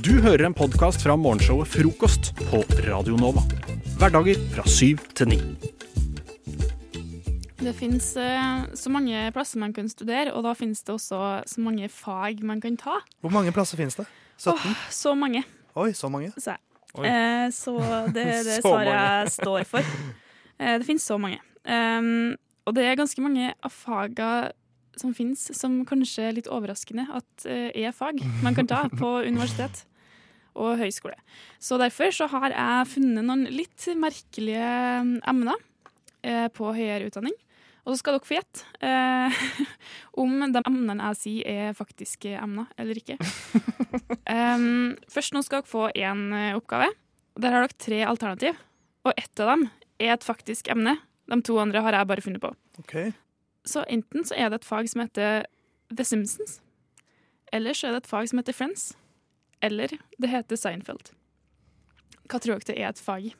Du hører en podkast fra morgenshowet Frokost på Radio Nova. Hverdager fra syv til ni. Det finnes uh, så mange plasser man kan studere, og da finnes det også så mange fag man kan ta. Hvor mange plasser finnes det? 17? Så mange, Oi, så mange. Så. Eh, så det er det svaret jeg står for. Eh, det finnes så mange. Um, og det er ganske mange av faga som finnes, som kanskje er litt overraskende at eh, er fag man kan ta på universitet og høyskole. Så derfor så har jeg funnet noen litt merkelige mm, emner eh, på høyere utdanning. Og så skal dere få gjette eh, om de emnene jeg sier er faktiske emner eller ikke. Um, først nå skal dere få én oppgave. Der har dere tre alternativ. Og ett av dem er et faktisk emne. De to andre har jeg bare funnet på. Ok. Så enten så er det et fag som heter The Simpsons. Eller så er det et fag som heter Friends. Eller det heter Seinfeld. Hva tror dere det er et fag?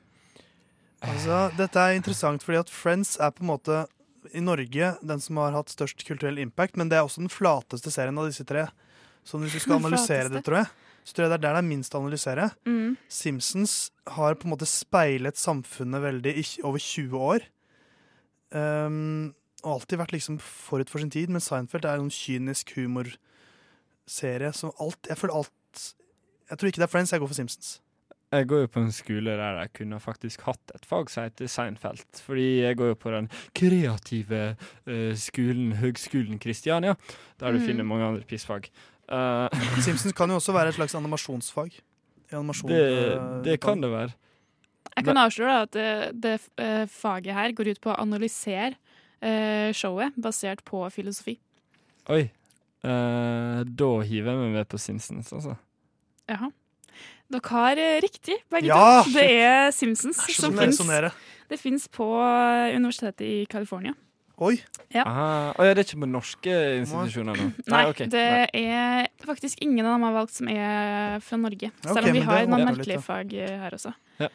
Altså, dette er interessant fordi at Friends er på en måte i Norge den som har hatt størst kulturell impact, men det er også den flateste serien av disse tre. Så hvis du skal analysere det, tror jeg, så tror jeg det er der det er minst å analysere. Mm. Simpsons har på en måte speilet samfunnet veldig i over 20 år. Um, og alltid vært liksom forut for sin tid, men Seinfeld er en kynisk humorserie Så alt Jeg føler alt Jeg tror ikke det er Friends, jeg går for Simpsons. Jeg går jo på en skole der jeg kunne faktisk hatt et fag som heter Seinfeld. Fordi jeg går jo på den kreative uh, skolen, Høgskolen Kristiania, der du Mm. finner mange andre pissfag. Uh, Simpsons kan jo også være et slags animasjonsfag. Animasjon, det, eh, det kan det være. Jeg kan avsløre at det, det faget her går ut på å analysere showet basert på filosofi. Oi. Eh, da hiver jeg meg med på Simpsons, altså. Jaha. Dere har eh, riktig, begge Ja! to. Det er Simpsons Det er som fins. Det fins på eh, universitetet i California. Oi! Ja. Oh, ja, det er ikke på norske institusjoner nå? Nei, ok. det Nei. er faktisk ingen av dem har valgt som er fra Norge. Selv om vi har noen merkelige fag eh, her også. Ja.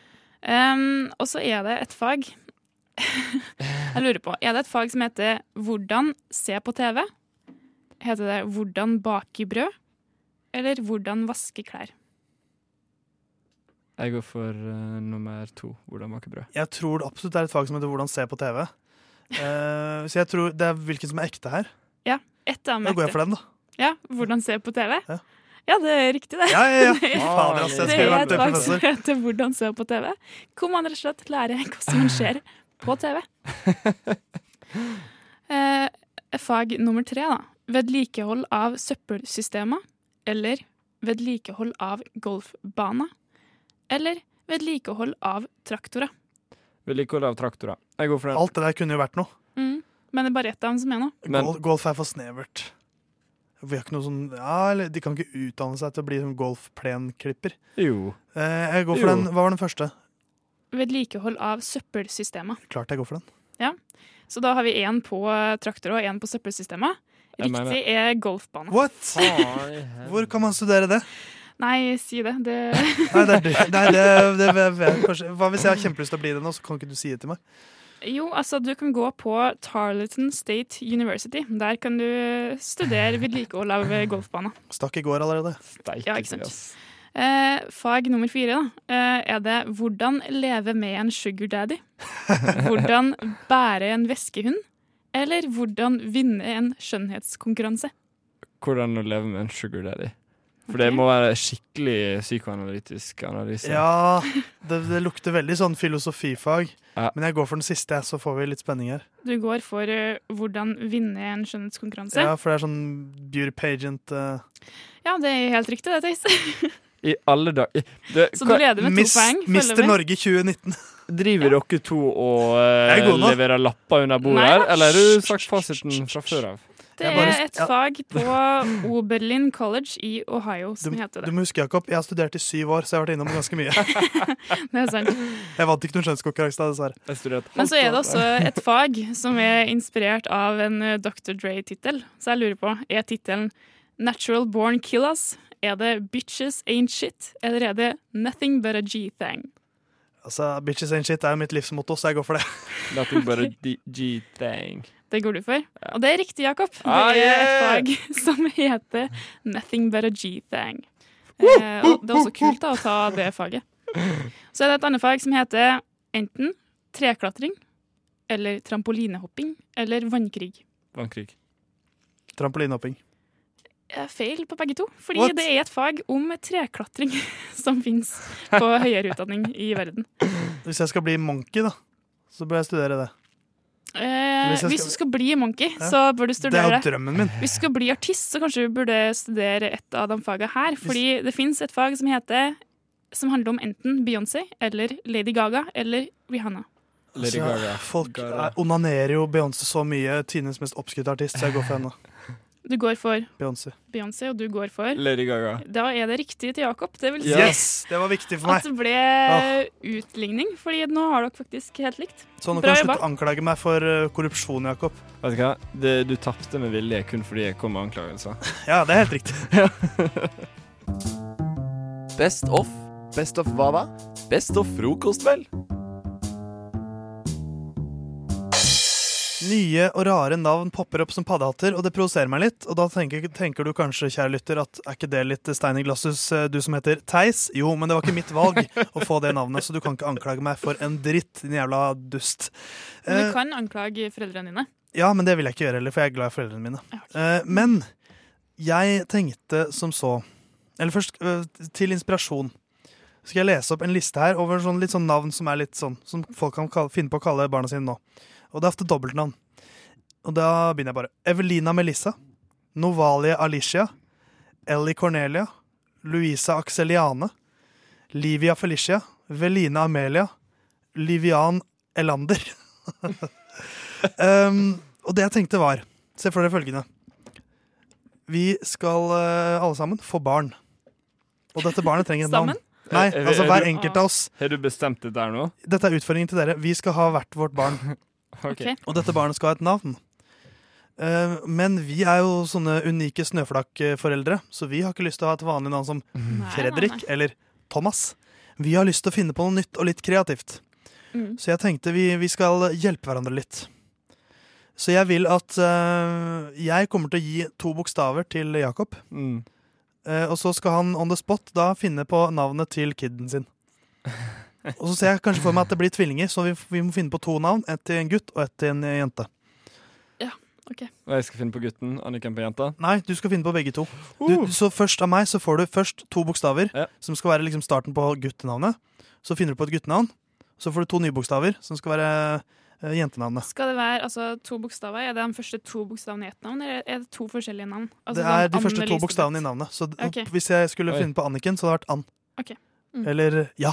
Um, og så er det et fag Jeg lurer på, er det et fag som heter 'Hvordan se på TV'? Heter det 'Hvordan bake brød'? Eller 'Hvordan vaske klær'? Jeg går for uh, nummer to. Hvordan bake brød. Jeg tror det absolutt er et fag som heter 'Hvordan se på TV'. Uh, så jeg tror det er hvilken som er ekte her. Ja, Ett av dem Da går jeg for den, da. Ja, 'Hvordan se på TV'? Ja. Ja, det er riktig, det. Ja, ja, ja. Fader, Det er et fag som heter 'Hvordan se på TV'. Hvor man rett og slett lærer hvordan man ser på TV. Eh, fag nummer tre, da. Vedlikehold av søppelsystemer. Eller vedlikehold av golfbaner. Eller vedlikehold av traktorer. Vedlikehold av traktorer. Jeg går for den. Alt det der kunne jo vært noe. Mm. Men det er bare ett av dem som er noe. Men- Gol golf er for snevert. Vi har ikke noe sånn Ja, eller de kan ikke utdanne seg til å bli sånn golfplenklipper. Jo. Eh, jeg går for Jo. den. Hva var den første? Vedlikehold av søppelsystemet. Klart jeg går for den. Så da har vi én på traktor og én på søppelsystemet. Riktig er golfbane. What? Hvor kan man studere det? Nei, si det. det Nei, det, er, det- nei, det, det, vet kanskje. Hva hvis jeg har kjempelyst til å bli det nå, så kan ikke du si det til meg? Jo, altså du kan gå på Tarleton State University. Der kan du studere vedlikehold av golfbane. Stakk i går allerede. Steik, Ja, ikke sant. Eh, fag nummer fire da, eh, er det 'Hvordan leve med en sugar daddy'. Hvordan bære en veskehund. Eller 'Hvordan vinne en skjønnhetskonkurranse'. Hvordan å leve med en sugar daddy. For det må være skikkelig psykoanalytisk analyse. Ja, det, det lukter veldig sånn filosofifag. Ja. Men jeg går for den siste, så får vi litt spenning her. Du går for uh, 'Hvordan vinne en skjønnhetskonkurranse'. Ja, For det er sånn beauty pageant uh... Ja, det er helt riktig, det, Theis. I alle dager Så du leder med to Miss, poeng. Mister. Norge 2019. Driver dere to og eh, er leverer lapper under bordet Nei her, eller har du sagt fasiten fra før av? Det bare- er et ja. fag på Oberlin College i Ohio Du, som heter du må huske, Jakob, jeg har studert i syv år, så jeg har vært innom ganske mye. Det er sant. Jeg vant ikke noen skjønnskonkurranse, dessverre. Men så er det også et fag som er inspirert av en eh, Dr. Dre-tittel. Så jeg lurer på, er tittelen 'Natural Born Killers'? Er det 'Bitches Ain't Shit'? Eller er det 'Nothing But A G-Thing'? Altså, Bitches ain't shit er jo mitt livsmotto, så jeg går for det. Nothing but a G-thing. Det går du for. Og det er riktig, Jakob. Det Ah, er et fag som heter 'Nothing But A G-Thing'. Eh, og det er også kult da, å ta det faget. Så er det et annet fag som heter enten treklatring eller trampolinehopping eller vannkrig. Vannkrig. Trampolinehopping. Eh, Feil på begge to, fordi What? det er et fag om treklatring som fins på høyere utdanning i verden. Hvis jeg skal bli monkey, da, så bør jeg studere det. Eh, Hvis skal... hvis du skal bli monkey, Ja. så bør du Det er studere jo det. drømmen min. Hvis du skal bli artist, så kanskje du burde studere et av de fagene her. Fordi det fins et fag som heter Som handler om enten Beyoncé eller Lady Gaga eller Rihanna. Lady Altså, Gaga. Folk Gaga. er- onanerer jo Beyoncé så mye. Tines mest oppskrytte artist, så jeg går for henne. Du går for Beyoncé. Beyoncé, og du går for Lady Gaga. Da er det riktig til Jakob. Det vil si Yes! Det var viktig for meg. at det ble utligning, fordi nå har dere faktisk helt likt. Så nå Bra kan du slutte å anklage meg for uh, korrupsjon, Jakob. Vet du hva? Det, du tapte med vilje kun fordi jeg kom med anklagelser. Ja, det er helt riktig. Best of. Best of hva da? Best of frokost, vel? Nye og rare navn popper opp som paddehatter, og det provoserer meg litt. Og da tenker, tenker du kanskje, kjære lytter, at er ikke det litt stein i glasshus, eh, du som heter Theis? Jo, men det var ikke mitt valg å få det navnet, så du kan ikke anklage meg for en dritt, din jævla dust. Men Eh, du kan anklage foreldrene dine. Ja, men det vil jeg ikke gjøre heller, for jeg er glad i foreldrene mine. Okay. Eh, men jeg tenkte som så Eller først, eh, til inspirasjon, skal jeg lese opp en liste her over sånn, litt sånn navn som er litt sånn Som folk kan kalle, finne på å kalle barna sine nå. Og det er ofte dobbeltnavn. Og da begynner jeg bare. Evelina Melissa. Novalie Alicia. Ellie Cornelia. Louisa Axeliane. Livia Felicia. Veline Amelia. Livian Elander. um, og det jeg tenkte var Se for dere følgende. Vi skal uh, alle sammen få barn. Og dette barnet trenger et navn. Nei, altså er hver enkelt av oss. Har du bestemt det der nå? Dette er utfordringen til dere. Vi skal ha hvert vårt barn. Ok. Ok. Og dette barnet skal ha et navn. Eh, men vi er jo sånne unike snøflakkforeldre, så vi har ikke lyst til å ha et vanlig navn som Nei, Fredrik nei, eller Thomas. Vi har lyst til å finne på noe nytt og litt kreativt. Mm. Så jeg tenkte vi, vi skal hjelpe hverandre litt. Så jeg vil at uh, jeg kommer til å gi to bokstaver til Jakob. Mm. Uh, og så skal han on the spot da finne på navnet til kiden sin. Og så ser jeg kanskje for meg at det blir tvillinger, så vi, vi må finne på to navn. Et til en gutt og et til en jente. Ja, ok Og jeg skal finne på gutten, Anniken på jenta. Nei, du skal finne på begge to. Du, Uh. så først av meg så får du først to bokstaver, Ja. som skal være liksom starten på guttenavnet. Så finner du på et guttenavn. Så får du to nye bokstaver, som skal være eh, jentenavnet. Skal det være altså, to bokstaver? Er det de første to bokstavene i ett navn, eller er det to forskjellige navn? Altså, det er sånn de første to bokstavene i navnet. Så d- Ok. hvis jeg skulle Oi. finne på Anniken, så hadde det vært Ann. Ok. Mm. Eller ja.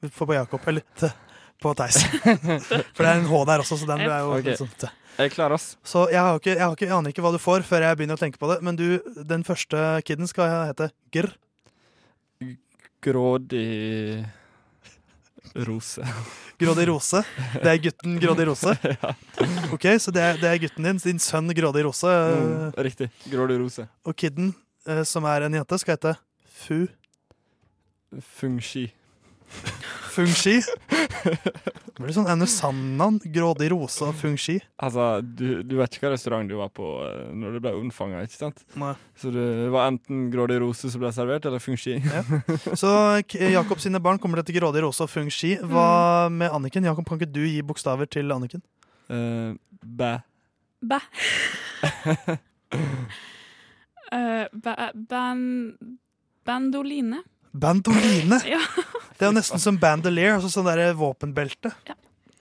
Vi på Jakob. Eller T på Theis. For det er en H der også, så den er jo okay. sånn T. Jeg er klar, ass. Så jeg, har ikke, jeg, har ikke, jeg aner ikke hva du får før jeg begynner å tenke på det. Men du, den første kiden skal hete Grr. Grådig rose. Grådig Rose. Det er gutten Grådig Rose. Ok, Så det er, det er gutten din, din sønn Grådig Rose. Mm, riktig. Grådig rose. Og kiden, eh, som er en jente, skal hete Fu. Fungski. Fungshi. Det blir sånn Anne Sand-navn. Grådig Rose og Fungshi. Altså, du, du vet ikke hva restaurant du var på eh, når du ble unnfanga, ikke sant? Nei. Så det var enten Grådig rose som ble servert, eller Fungski. Så K- Jakob sine barn kommer til Grådig Rose og Fungshi. Hva med Anniken? Jakob, kan ikke du gi bokstaver til Anniken? Uh, bæ. Bæ. uh, bæ- ban, bandoline. Bandoline! Ja, Det er jo nesten som bandolier, altså sånn der våpenbelte.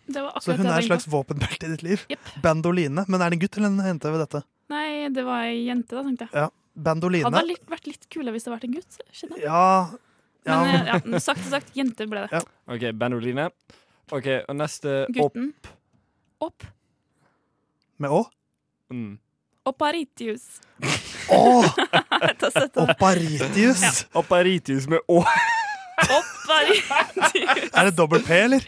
det var Så hun er et slags våpenbelte i ditt liv. Yep. Bandoline. Men er det en gutt eller en jente ved dette? Nei, det var ei jente, da, tenkte jeg. Bandoline. Hadde litt, vært litt kulere hvis det hadde vært en gutt. skjønner jeg. Ja, ja Men eh, ja, sagt og sagt, jente ble det. Ja. OK, bandoline. OK, og neste opp. Opp. med Å? Mm. Opparitius. Å! Oparitius. Ja. Oparitius! Med Å. Opparitius. Er det dobbel P, eller?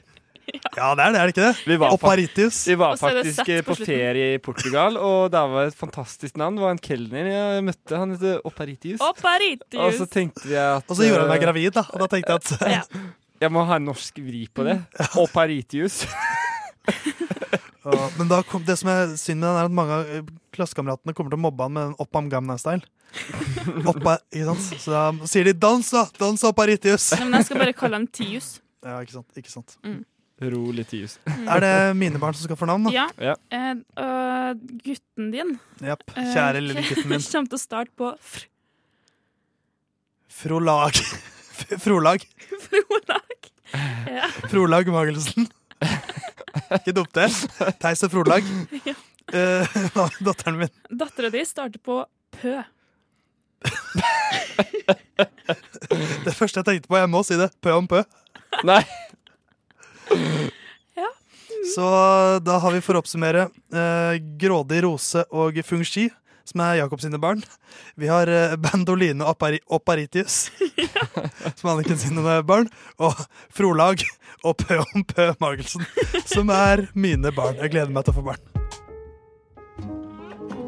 Ja, det er det, er det ikke det? Vi var, Oparitius. Vi var det faktisk på på ferie i Portugal, og der var et fantastisk navn. Det var en kelner jeg møtte. Han heter Opparitius. Og så tenkte jeg at Og så gjorde han meg eh, gravid, da. Og da tenkte jeg at Ja. Jeg må ha en norsk vri på det. Opparitius. Men da kom, det som er synd med den, er at mange av eh, klassekameratene kommer til å mobbe han med den Oppam Gamna-style. Oppa, ikke sant? Så da sier de 'dans, da! Dans opp Aritius'. Nei, men jeg skal bare kalle ham Tius. Ja, ikke sant. Ikke sant. Rolig tius. Er det mine barn som skal få navn, da? Ja. Ja. Uh, gutten din Japp. eh, Kjære lille gutten min. kommer til å starte på fr Frolag. Frolag. Frolag. Ja. Frolag Magelsen. Ikke dumt, det. Theis og Frolag. Ja. Uh, datteren min? Dattera di starter på Pø. Det første jeg tenkte på, jeg må si det, pø om pø. Nei! Så da har vi for å oppsummere uh, Grådig Rose og Fungski, som er Jakob sine barn. Vi har eh, Bandoline Appari Opparitius, som Anniken sine barn. Og Frolag og Pø om Pø Magelsen, som er mine barn. Jeg gleder meg til å få barn.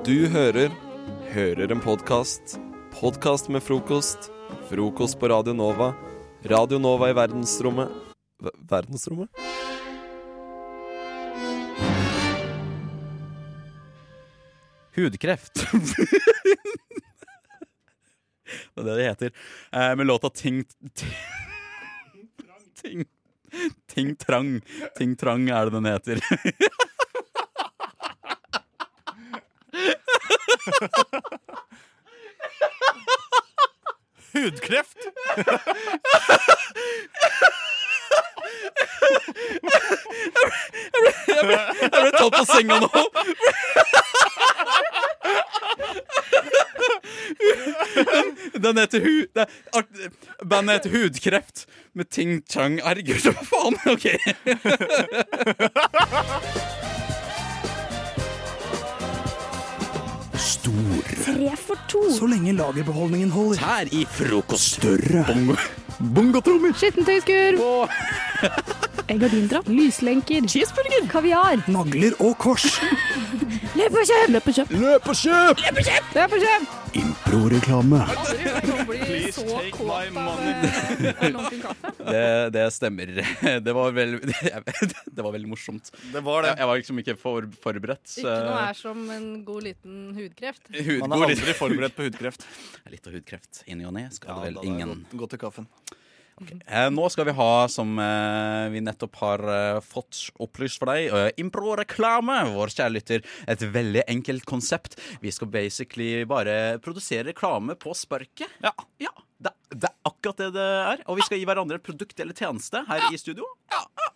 Du hører Hører en podkast. Podkast med frokost. Frokost på Radio Nova. Radio Nova i verdensrommet V Verdensrommet? Hudkreft. det er det det heter. Eh, med låta Ting Ting Ting Trang. Ting Trang er det den heter. Hudkreft? Jeg ble tatt på senga nå! Den heter hu... det er Bandet heter Hudkreft med Ting Chang. Herregud, hva faen? OK. Tre for to. Så lenge lagerbeholdningen holder. Her i frokost. Større. Bongo. Skittentøyskurv. Skittentøyskur. Gardindrapp. Lyslenker. Cheeseburger. Kaviar. Nagler og kors. Løp og kjøp! Løp og kjøp. Løp og kjøp! Det Løp og kjøp. Improreklame. Please take my money. eh. Det, det stemmer. Det var veldig Det var veldig morsomt. Det var det. Jeg, jeg var liksom ikke for, forberedt. Ikke noe er som en god liten hudkreft. Hud, Man er aldri forberedt på hudkreft. Litt av hudkreft inni og ne skal Ja, det vel da ingen godt til kaffen. Eh, nå skal vi ha, som eh, vi nettopp har eh, fått opplyst for deg, impro-reklame. Vår kjære lytter. Et veldig enkelt konsept. Vi skal basically bare produsere reklame på sparket. Ja, ja det, det er akkurat det det er. Og vi skal gi hverandre et produkt eller tjeneste her i studio. Ja, ja.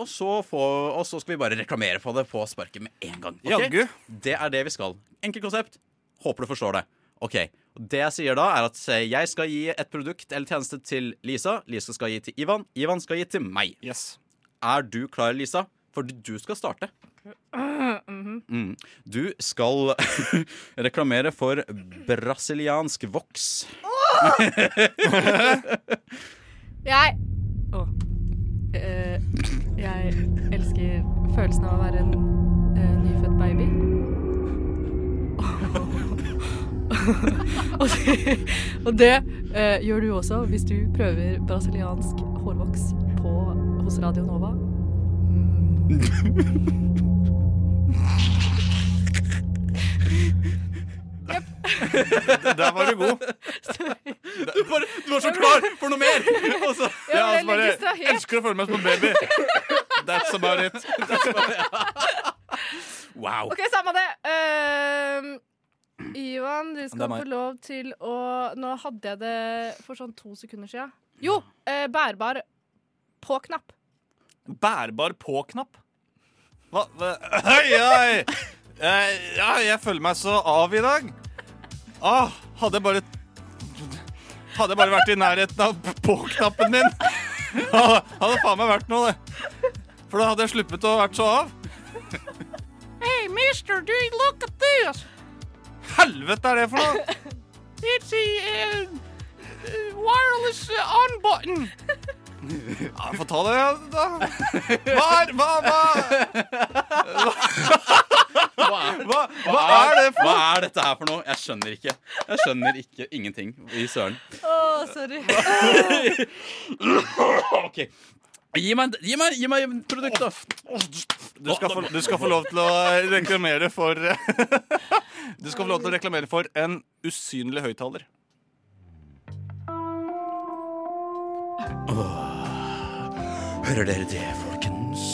Og, så få, og så skal vi bare reklamere på det på sparket med en gang. Okay? Det er det vi skal. Enkelt konsept. Håper du forstår det. Ok, Det jeg sier da, er at eh, jeg skal gi et produkt eller tjeneste til Lisa. Lisa skal gi til Ivan. Ivan skal gi til meg. Yes. Er du klar, Lisa? For du skal starte. Mm. Du skal reklamere for brasiliansk voks. Jeg oh. uh, jeg elsker følelsen av å være en uh, nyfødt baby. og det, og det eh, gjør du også hvis du prøver brasiliansk hårvoks på, hos Radio Nova. Der var du god. Du, bare, du var så klar for noe mer! Og så- Jeg ble altså bare jeg elsker å føle meg som en baby. That's about it. wow. OK, samme det. Ehm, Ivan, du skal få lov til å Nå hadde jeg det for sånn to sekunder siden. Jo, eh, bærbar på-knapp. Bærbar på-knapp. Hva? hva? Oi, oi. Eh, ja, jeg føler meg så av i dag. Ah, hadde jeg bare Hadde jeg bare vært i nærheten av på-knappen min, hadde hadde faen meg vært noe, det. For da hadde jeg sluppet å vært så av. Hey, mister, do you look at this? Helvete er det for noe? It's a uh, wireless on button. Ja, Få ta det, da. Hva er Hva, hva, hva, hva er det for Hva er dette her for noe? Jeg skjønner ikke. Jeg skjønner ikke ingenting i søren. Å, sorry. OK. Gi meg, gi meg, gi meg produktet! Du skal, få, du skal få lov til å reklamere for Du skal få lov til å reklamere for en usynlig høyttaler. Hører dere det, folkens?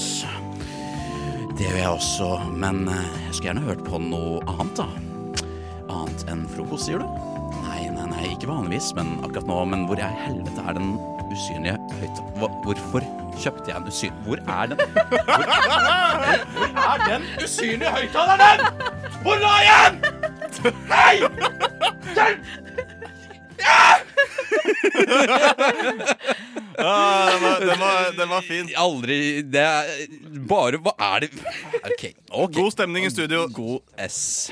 Det gjør jeg også, men eh, jeg skulle gjerne hørt på noe annet, da. Annet enn frokost, sier du? Nei, nei, nei, ikke vanligvis, men akkurat nå. Men hvor i helvete er den usynlige høyttaleren? Hvorfor kjøpte jeg en usynlig Hvor er den? Hvor, hvor er den usynlige høyttaleren? Hvor la jeg den? Hei! Ah, den, var, den, var, den var fin. Aldri Det er bare Hva er det okay, ok God stemning i studio. God S.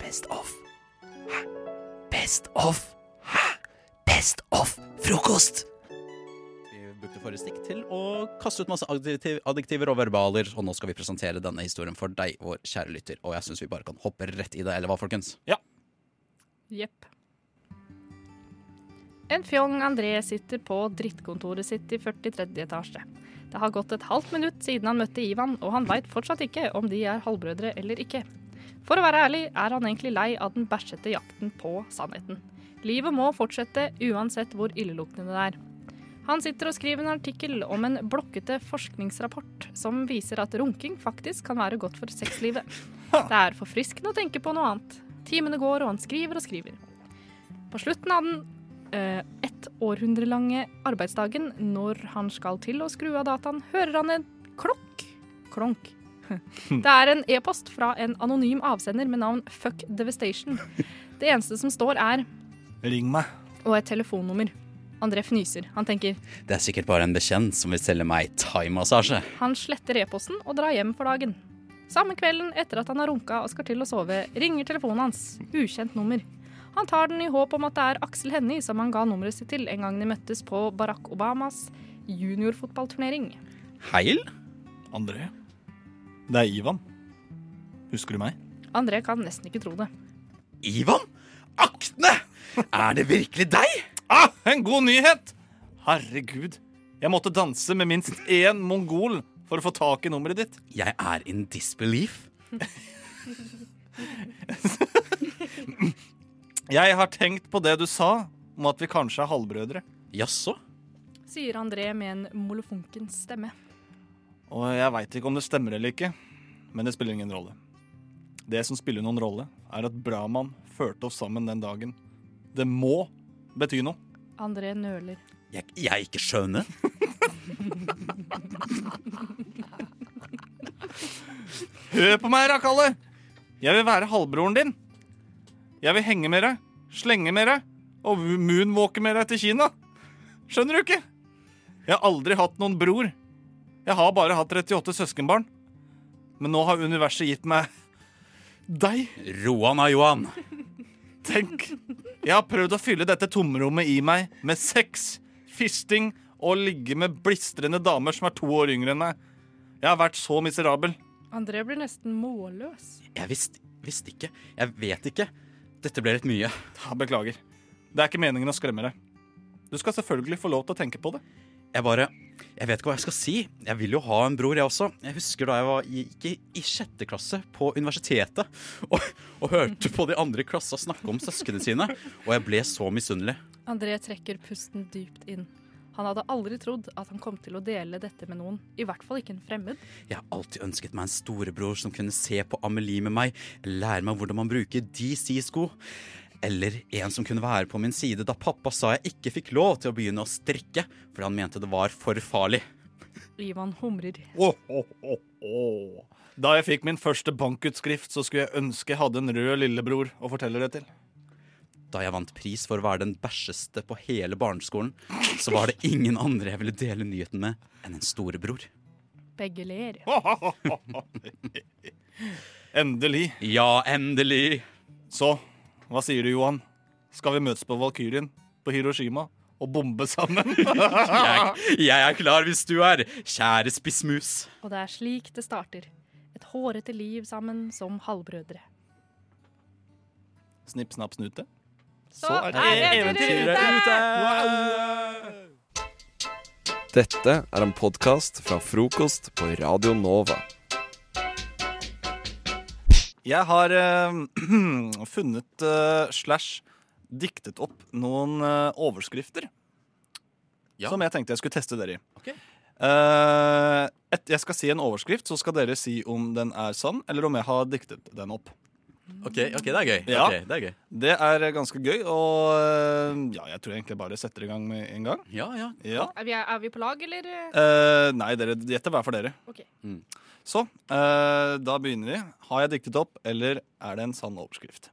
Best of. Hæ? Best of. Hæ? Best of frokost! Brukte forrige stikk til å kaste ut masse adjektiv, adjektiver og verbaler, og nå skal vi presentere denne historien for deg, vår kjære lytter. Og jeg syns vi bare kan hoppe rett i det, eller hva, folkens? Jepp. En fjong André sitter på drittkontoret sitt i 43. etasje. Det har gått et halvt minutt siden han møtte Ivan, og han veit fortsatt ikke om de er halvbrødre eller ikke. For å være ærlig er han egentlig lei av den bæsjete jakten på sannheten. Livet må fortsette uansett hvor illeluktende det er. Han sitter og skriver en artikkel om en blokkete forskningsrapport som viser at runking faktisk kan være godt for sexlivet. Det er forfriskende å tenke på noe annet. Timene går, og han skriver og skriver. På slutten av den eh, ett århundre lange arbeidsdagen, når han skal til å skru av dataen, hører han en klokk. Klonk. Det er en e-post fra en anonym avsender med navn Fuck Devastation. Det eneste som står, er Ring meg. og et telefonnummer. André fnyser. Han tenker Det er sikkert bare en bekjent som vil selge meg thaimassasje. han sletter e-posten og drar hjem for dagen. Samme kvelden etter at han har runka og skal til å sove, ringer telefonen hans. Ukjent nummer. Han tar den i håp om at det er Aksel Hennie som han ga nummeret sitt til en gang de møttes på Barack Obamas juniorfotballturnering. Heil? André. Det er Ivan. Husker du meg? André kan nesten ikke tro det. Ivan? Aktene! Er det virkelig deg? Ah, en god nyhet! Herregud. Jeg måtte danse med minst én mongol for å få tak i nummeret ditt. Jeg er in disbelief. Jeg har tenkt på det du sa om at vi kanskje er halvbrødre. Jaså? Sier André med en molefonkens stemme. Og jeg veit ikke om det stemmer eller ikke, men det spiller ingen rolle. Det som spiller noen rolle, er at Brahman førte oss sammen den dagen. Det må bety noe. André nøler. Jeg, jeg ikke skjønner. Hør på meg, Rakalle! Jeg vil være halvbroren din. Jeg vil henge med deg, slenge med deg og moonwalke med deg til Kina. Skjønner du ikke? Jeg har aldri hatt noen bror. Jeg har bare hatt 38 søskenbarn. Men nå har universet gitt meg deg. Roan av Johan. Tenk, jeg har prøvd å fylle dette tomrommet i meg med sex, fisting og ligge med blistrende damer som er to år yngre enn meg. Jeg har vært så miserabel. André blir nesten målløs. Jeg visste visst ikke. Jeg vet ikke. Dette ble litt mye. Ja, Beklager. Det er ikke meningen å skremme deg. Du skal selvfølgelig få lov til å tenke på det. Jeg bare Jeg vet ikke hva jeg skal si. Jeg vil jo ha en bror, jeg også. Jeg husker da jeg var, gikk i, i sjette klasse på universitetet og, og hørte på de andre i klassa snakke om søsknene sine, og jeg ble så misunnelig. André trekker pusten dypt inn. Han hadde aldri trodd at han kom til å dele dette med noen, i hvert fall ikke en fremmed. Jeg har alltid ønsket meg en storebror som kunne se på Amelie med meg, lære meg hvordan man bruker DC-sko. Eller en som kunne være på min side da pappa sa jeg ikke fikk lov til å begynne å strikke, fordi han mente det var for farlig. Ivan humrer. Åh, åh, åh, åh. Da jeg fikk min første bankutskrift, så skulle jeg ønske jeg hadde en rød lillebror å fortelle det til. Da jeg vant pris for å være den bæsjeste på hele barneskolen, så var det ingen andre jeg ville dele nyheten med enn en storebror. Begge ler. Endelig. Ja, endelig! Så, hva sier du, Johan? Skal vi møtes på Valkyrien på Hiroshima og bombe sammen? Jeg, jeg er klar hvis du er, kjære spissmus. Og det er slik det starter. Et hårete liv sammen som halvbrødre. Snipp, snapp, snute. Så er det eventyret ute! Dette er en podkast fra frokost på Radio Nova. Jeg har eh, funnet eh, slash diktet opp noen eh, overskrifter Ja. som jeg tenkte jeg skulle teste dere i. Ok. Eh, et, jeg skal si en overskrift, så skal dere si om den er sann, eller om jeg har diktet den opp. OK, ok, det er gøy. Ja. Ok, det er gøy. Det er ganske gøy, og eh, ja, jeg tror egentlig bare setter i gang med en gang. Ja, ja. Ja. Er vi, er vi på lag, eller? Eh, nei, dere gjetter hver for dere. Ok. Så eh, da begynner vi. Har jeg diktet opp, eller er det en sann overskrift?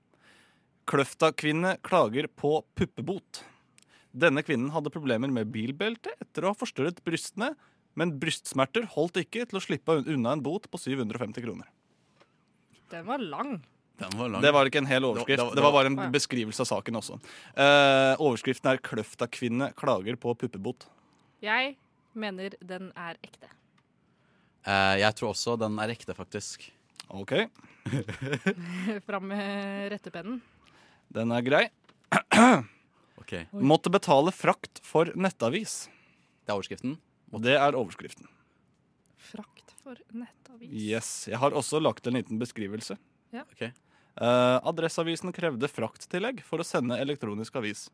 Kløfta-kvinne klager på puppebot. Denne kvinnen hadde problemer med bilbelte etter å ha forstørret brystene, men brystsmerter holdt ikke til å slippe unna en bot på 750 kroner. Den var lang. Den var lang. Det var ikke en hel overskrift, Det var- det var bare en ja. beskrivelse av saken også. Eh, overskriften er 'Kløfta-kvinne klager på puppebot'. Jeg mener den er ekte. Eh, jeg tror også den er ekte, faktisk. OK, Fram med rettepennen. den er grei. Ok, Måtte betale frakt for nettavis. Det er overskriften. Det er overskriften. Frakt for nettavis. Yes, Jeg har også lagt en liten beskrivelse. Ja. Ok. Eh, Adresseavisen krevde frakttillegg for å sende elektronisk avis.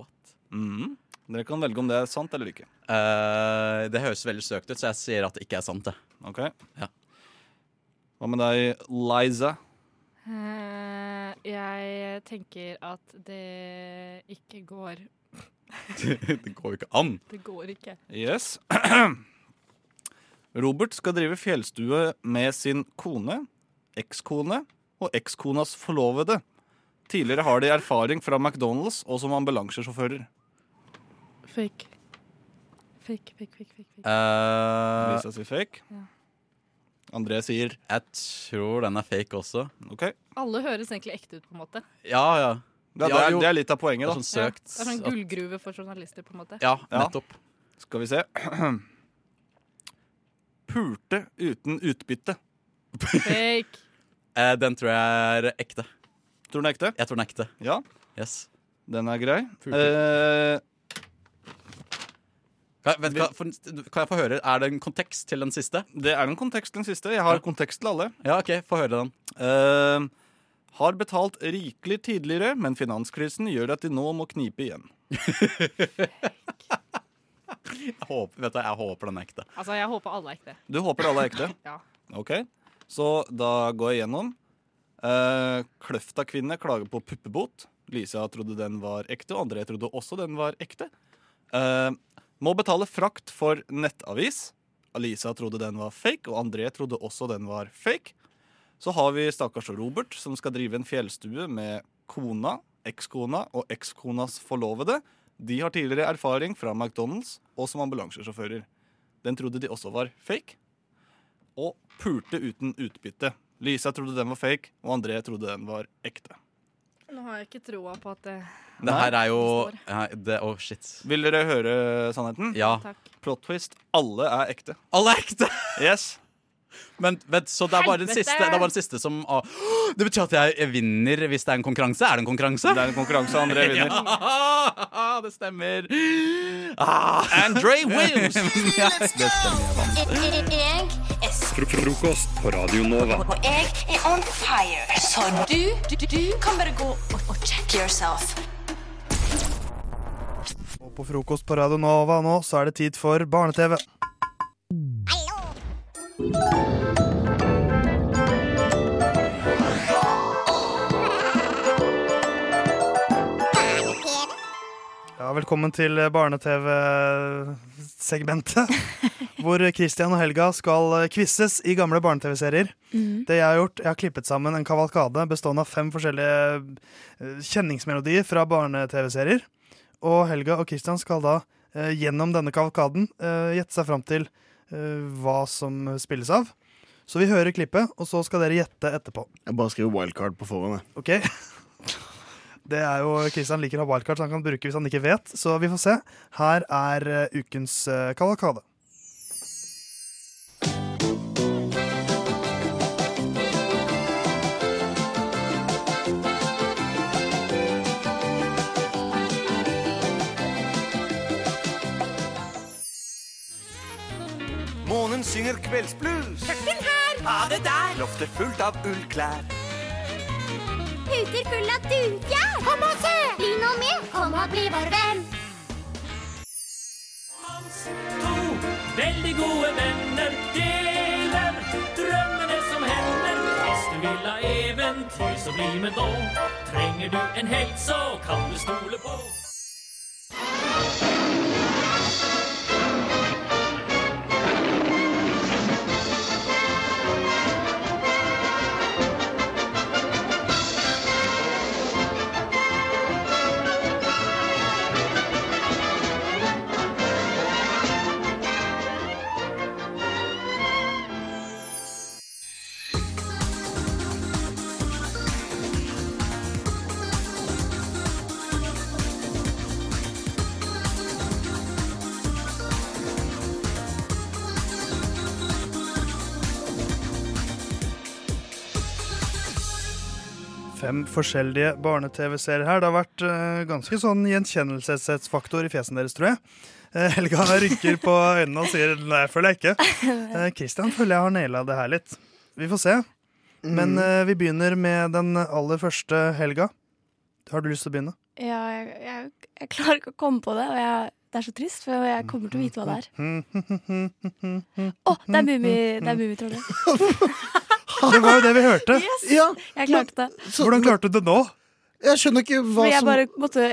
What? Mhm. Dere kan velge om det er sant eller ikke. Eh, det høres veldig søkt ut, så jeg sier at det ikke er sant. det. Ok? Ja. Hva med deg, Liza? Eh, jeg tenker at det ikke går. det går jo ikke an. Det går ikke. Yes. Robert skal drive fjellstue med sin kone, ekskone og ekskonas forlovede. Tidligere har de erfaring fra McDonald's og som ambulansesjåfører. Fake. Fake, fake, fake. fake, fake. Uh, Lisa sier fake. Ja. André sier jeg tror den er fake også. OK. Alle høres egentlig ekte ut, på en måte. Ja, ja. Ja, det, er, jo. det er litt av poenget, da. sånn søkt. Ja, det er sånn gullgruve for journalister, på en måte. Ja, Ja. nettopp. Skal vi se. Pulte uten utbytte. Fake. Eh, den tror jeg er ekte. Tror du den er ekte? Jeg tror den er ekte. Ja, Yes. den er grei. Pulte. Eh, Kan, vent, kan, for, kan jeg få høre, Er det en kontekst til den siste? det er en kontekst til den siste. Jeg har Ja. kontekst til alle. Ja, OK, få høre den. Uh, har betalt rikelig tidligere, men finanskrisen gjør at de nå må knipe igjen. Jeg håper, vet du, jeg håper den er ekte. Altså, jeg håper alle er ekte. Du håper alle er ekte? Ja. Ok, så da går jeg gjennom. Uh, Kløfta-kvinne klager på puppebot. Lisa trodde den var ekte, og André trodde også den var ekte. Eh, må betale frakt for nettavis. Alisa trodde den var fake, og André trodde også den var fake. Så har vi stakkars Robert, som skal drive en fjellstue med kona, ekskona og ekskonas forlovede. De har tidligere erfaring fra McDonald's og som ambulansesjåfører. Den trodde de også var fake. Og pulte uten utbytte. Lisa trodde den var fake, og André trodde den var ekte. Nå har jeg ikke troa på at det Det her er jo Det ja, det, oh, shit. Vil dere høre sannheten? Ja. Takk. Plot twist. Alle er ekte. Alle er ekte! Yes. Men vent, så det er bare den Helvete! siste, det er bare den siste som å, Det betyr at jeg jeg vinner hvis det er en konkurranse? Er det en konkurranse? Det er en konkurranse. André vinner. Ja, det stemmer. Ah. André wins! ja, det stemmer. jeg vant. Jeg er Frokost på Radio Nova. og jeg er on fire. Så du, du, du kan bare gå og, og check yourself. Og på frokost på Radio Nova nå, så er det tid for barne-TV. Ja, velkommen til barne-TV-segmentet. hvor Christian og Helga skal quizzes i gamle barne-TV-serier. Det jeg har gjort, jeg har klippet sammen en kavalkade bestående av fem forskjellige eh, kjenningsmelodier fra barne-TV-serier. Og Helga og Christian skal da eh, gjennom denne kavalkaden eh, gjette seg fram til eh, hva som spilles av. Så vi hører klippet, og så skal dere gjette etterpå. Jeg bare skriver wildcard på forhånd. jeg. Ok? Det er jo Kristian liker å ha wildcard, så han kan bruke hvis han ikke vet. Så vi får se. Her er eh, ukens eh, kavalkade. Månen synger kveldsblues. Kjøkken her. Ha det der. Loftet fullt av ullklær. Puter full av dugjær. Kom og se. Bli nå med. Kom og bli vår venn. Hans To veldig gode venner deler drømmene som hender. Hvis du vil ha eventyr, så bli med nå. Trenger du en helt, så kan du stole på. Fem forskjellige barne-TV-serier her. Det har vært uh, ganske sånn gjenkjennelsesfaktor i fjesen deres, tror jeg. Uh, Helga rynker på øynene og sier nei, føler jeg ikke. Kristian, Christian føler jeg har naila det her litt. Vi får se. Men Mm. eh, vi begynner med den aller første Helga. Har du lyst til å begynne? Ja, jeg, jeg, jeg klarer ikke å komme på det, og jeg, det er så trist, for jeg kommer til å vite hva det er. Å, er Mummi- det er Mummitrollet. Det var jo det vi hørte. Yes! Ja, Jeg klarte det. Hvordan klarte du det nå? Jeg skjønner ikke hva Fordi jeg som bare måtte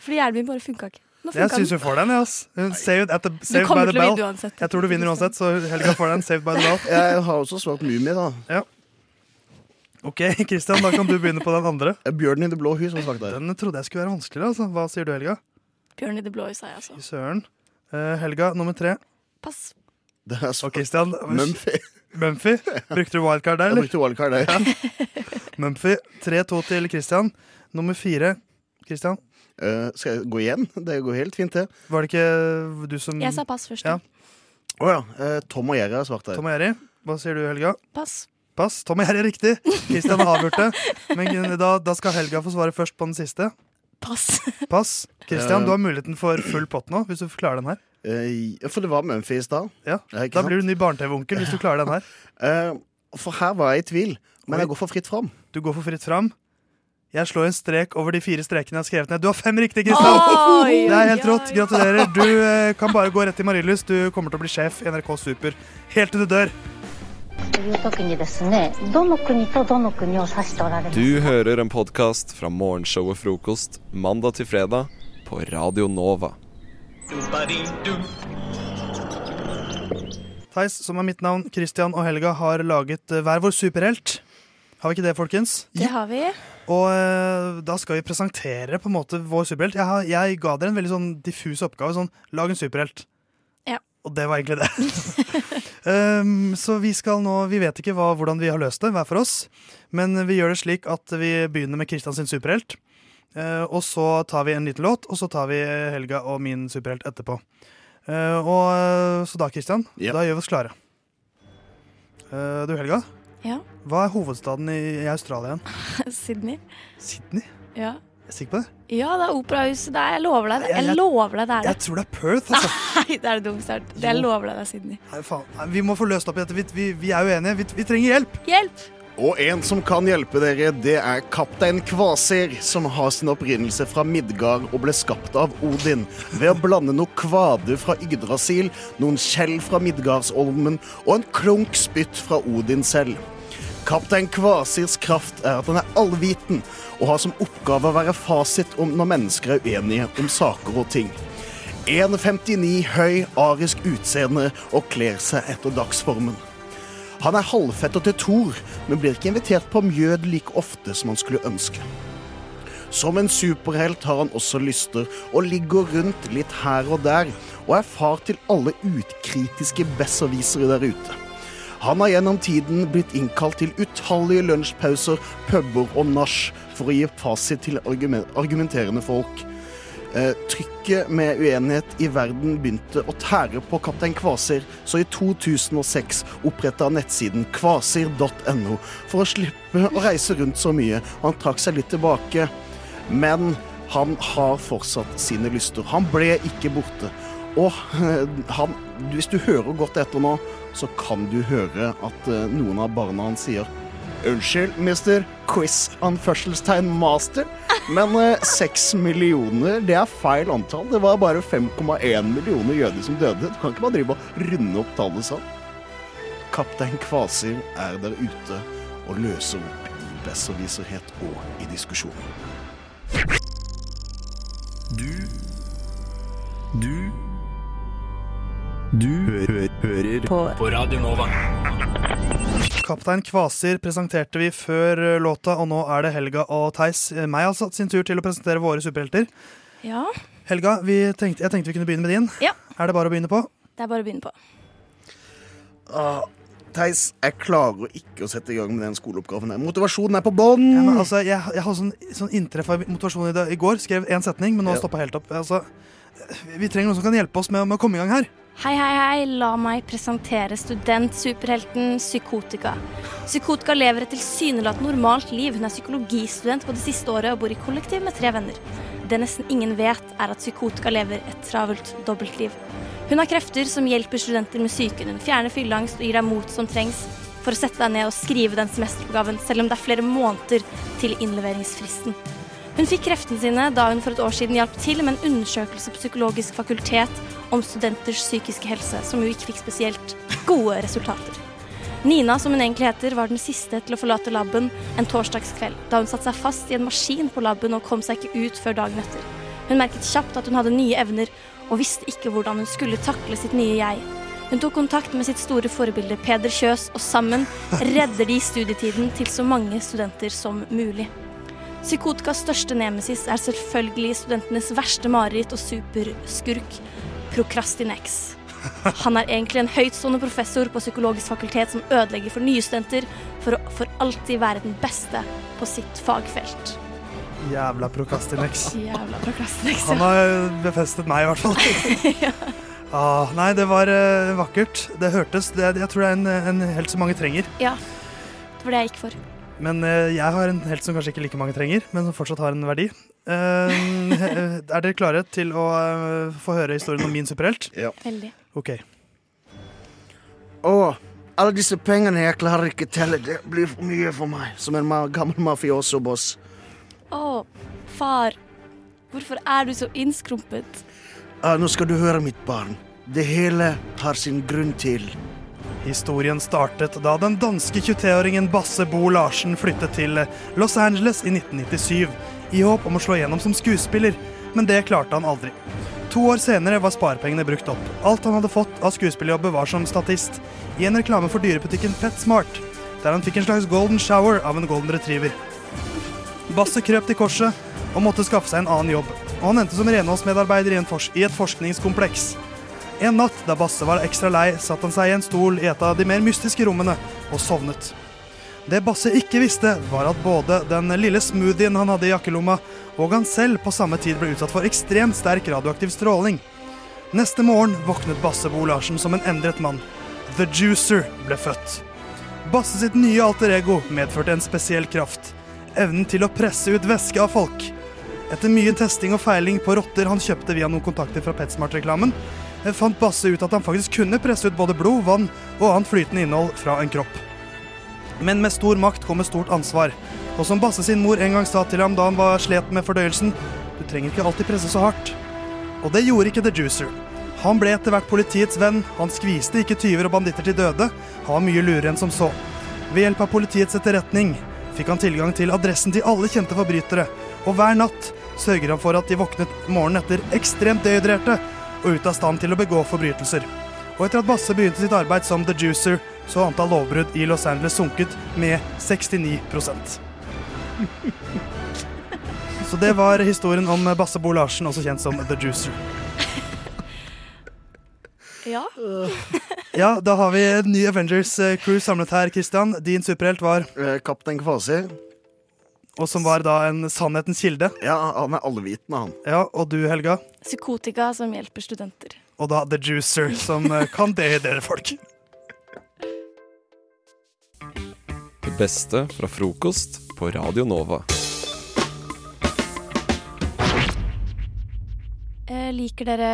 Fordi hjernen min bare funka ikke. Nå Jeg syns hun får den, Yes. Saved, at the, saved by kommer the til å bell. vinne uansett. Jeg tror du vinner uansett, så Helga får den. Saved by the bell. Jeg har også svart Mummi, da. Ja. OK, Christian, da kan du begynne på den andre. Bjørnen i det blå hus. Som sagt der. Den trodde jeg skulle være vanskeligere. Altså. Hva sier du, Helga? Bjørn i det blå sa jeg, altså. Søren. Uh, Helga, nummer tre. Pass. Og Christian Mumphy. Mumphy. Brukte du wildcard der, Jeg brukte wildcard der. Ja. Mumphy. 3-2 til Christian. Nummer fire. Christian. Uh, skal jeg gå igjen? Det går helt fint, det. Var det ikke du som Jeg sa pass først. Ja. Oh, ja. Uh, Tom og Jerry har svart der. Tom og Jerry. Hva sier du, Helga? Pass. Pass. Tom og Jerry er riktig. Christian har avgjort det. Men da, da skal Helga få svare først på den siste. Pass. Pass. Christian, Eh. du har muligheten for full pott nå, hvis du klarer den her. Eh, for det var Mumphy da. Ja. Da blir du ny barne-TV-onkel hvis du klarer den her. Eh, for her var jeg i tvil, men jeg går for fritt fram. Du går for fritt fram. Jeg slår en strek over de fire strekene jeg har skrevet ned. Du har fem riktige, Kristian! Det er helt rått. Gratulerer. Du eh, kan bare gå rett til Marienlyst. Du kommer til å bli sjef i NRK Super helt til du dør. Du hører en podkast fra morgenshow og frokost mandag til fredag på Radio Nova. Theis, som er mitt navn, Christian og Helga har laget eh, hver vår superhelt. Har vi ikke det, folkens? Det har vi. Og eh, da skal vi presentere på en måte vår superhelt. Jeg, har, jeg ga dere en veldig sånn diffus oppgave. Sånn, lag en superhelt. Ja. Og det var egentlig det. um, så vi skal nå Vi vet ikke hva, hvordan vi har løst det, hver for oss. Men vi gjør det slik at vi begynner med Kristian sin superhelt. Eh, og så tar vi en liten låt, og så tar vi Helga og min superhelt etterpå. Eh, og eh, Så da, Kristian, da gjør vi oss klare. Eh, du, Helga. Ja. Hva er hovedstaden i, i Australia igjen? Sydney. Sydney? Ja. Jeg er sikker på det? Ja, det er operahuset. Det er, jeg lover deg det. Jeg- Jeg jeg- lover deg det er det. Jeg tror det er Perth, altså. Nei, det er det dummeste jeg har hørt. Jeg lover deg det er Sydney. Nei, faen. Nei, Vi må få løst opp i dette. Vi, vi, vi er uenige. Vi, vi trenger hjelp. Hjelp! Og en som kan hjelpe dere, det er kaptein Kvasir, som har sin opprinnelse fra Midgard og ble skapt av Odin ved å blande noe kvade fra Yggdrasil, noen skjell fra Midgardsolmen og en klunk spytt fra Odin selv. Kaptein Kvasirs kraft er at han er allviten og har som oppgave å være fasit om når mennesker er uenige om saker og ting. 1,59 høy, arisk utseende og kler seg etter dagsformen. Han er halvfetter til Thor, men blir ikke invitert på mjød like ofte som han skulle ønske. Som en superhelt har han også lyster, og ligger rundt litt her og der, og er far til alle utkritiske besserwisere der ute. Han har gjennom tiden blitt innkalt til utallige lunsjpauser, puber og nach for å gi fasit til argumenterende folk. Eh, trykket med uenighet i verden begynte å tære på kaptein Kvasir, så i 2006 oppretta han nettsiden kvasir.no for å slippe å reise rundt så mye, han trakk seg litt tilbake. Men han har fortsatt sine lyster. Han ble ikke borte. Og eh, han, hvis du hører godt etter nå, så kan du høre at eh, noen av barna hans sier Unnskyld, mister quiz anførselstegn master, men eh, seks millioner, det er feil antall. Det var bare 5,1 millioner jøder som døde. Du kan ikke bare drive og runde opp tallet sånn. Kaptein Kvasir er der ute og løser opp i besserwisserhet og i diskusjon. Du Du Du hø hører på. Radio Nova. Kaptein Kvasir presenterte vi før eh, låta, og nå er det Helga og Theis, eh, meg altså, sin tur til å presentere våre superhelter. Ja, Helga, vi tenkte, jeg tenkte vi kunne begynne med din. Ja. Er det bare å begynne på? det er bare å begynne på. Ah, Theis, jeg klarer ikke å sette i gang med den skoleoppgaven. Der. Motivasjonen er på bånn! Ja, altså, jeg, jeg hadde sånn, sånn inntreff av motivasjon i, det, i går. Skrev én setning, men nå Ja. stoppa helt opp. Altså, vi trenger noen som kan hjelpe oss med, med å komme i gang her. Hei, hei, hei. La meg presentere studentsuperhelten Psykotika. Psykotika lever et tilsynelatende normalt liv. Hun er psykologistudent på det siste året og bor i kollektiv med tre venner. Det nesten ingen vet, er at Psykotika lever et travelt dobbeltliv. Hun har krefter som hjelper studenter med psyken. Hun fjerner fylleangst og gir deg mot som trengs for å sette deg ned og skrive den semesteroppgaven, selv om det er flere måneder til innleveringsfristen. Hun fikk kreftene sine da hun for et år siden hjalp til med en undersøkelse på Psykologisk fakultet om studenters psykiske helse, som jo ikke fikk spesielt gode resultater. Nina, som hun egentlig heter, var den siste til å forlate laben en torsdagskveld, da hun satte seg fast i en maskin på laben og kom seg ikke ut før dagen etter. Hun merket kjapt at hun hadde nye evner, og visste ikke hvordan hun skulle takle sitt nye jeg. Hun tok kontakt med sitt store forbilde Peder Kjøs, og sammen redder de studietiden til så mange studenter som mulig. Psykotikas største nemesis er selvfølgelig studentenes verste mareritt og superskurk, Prokrastinex. Han er egentlig en høytstående professor på psykologisk fakultet som ødelegger for nye studenter for å for alltid være den beste på sitt fagfelt. Jævla Prokrastinex. Jævla Prokrastinex, ja. Han har befestet meg, i hvert fall. ja. ah, nei, det var uh, vakkert. Det hørtes det, Jeg tror det er en, en helt som mange trenger. Ja, det var det jeg gikk for. Men eh, jeg har en helt som kanskje ikke like mange trenger, men som fortsatt har en verdi. Eh, er dere klare til å eh, få høre historien om min superhelt? Ja. Veldig. OK. Å, alle disse pengene jeg klarer ikke telle. Det blir for mye for meg. Som en ma gammel mafioso-boss. Å, far. Hvorfor er du så innskrumpet? Ah, nå skal du høre, mitt barn. Det hele har sin grunn til. Historien startet da den danske 23-åringen Basse Bo Larsen flyttet til Los Angeles i 1997 i håp om å slå igjennom som skuespiller, men det klarte han aldri. To år senere var sparepengene brukt opp. Alt han hadde fått av skuespillerjobber var som statist i en reklame for dyrebutikken PetSmart, der han fikk en slags golden shower av en golden retriever. Basse krøp til korset og måtte skaffe seg en annen jobb, og han endte som renholdsmedarbeider i, i et forskningskompleks. En natt da Basse var ekstra lei, satte han seg i en stol i et av de mer mystiske rommene og sovnet. Det Basse ikke visste, var at både den lille smoothien han hadde i jakkelomma, og han selv på samme tid ble utsatt for ekstremt sterk radioaktiv stråling. Neste morgen våknet Basse Bo Larsen som en endret mann. The Juicer ble født. Basse sitt nye alter ego medførte en spesiell kraft. Evnen til å presse ut væske av folk. Etter mye testing og feiling på rotter han kjøpte via noen kontakter fra PetSmart-reklamen, fant Basse ut at han faktisk kunne presse ut både blod, vann og annet flytende innhold fra en kropp. Men med stor makt kommer stort ansvar. Og som Basse sin mor en gang sa til ham da han var slet med fordøyelsen, du trenger ikke alltid presse så hardt. Og det gjorde ikke The Juicer. Han ble etter hvert politiets venn, han skviste ikke tyver og banditter til døde, han var mye lurere enn som så. Ved hjelp av politiets etterretning fikk han tilgang til adressen til alle kjente forbrytere, og hver natt sørger han for at de våknet morgenen etter ekstremt dehydrerte og ute av stand til å begå forbrytelser. Og etter at Basse begynte sitt arbeid som The Juicer, så har antall lovbrudd i Los Angeles sunket med 69% Så det var historien om Basse Bo Larsen, også kjent som The Juicer. Ja. Ja, da har vi en ny Avengers-crew samlet her, Christian. Din superhelt var Kaptein Kvasi. Og som var da en sannhetens kilde. Ja, han er allvitende, han. Ja, Og du, Helga? Psykotika som hjelper studenter. Og da The Juicer, som eh, kan dehydrere folk. Det beste fra frokost på Radio Nova. Eh, liker dere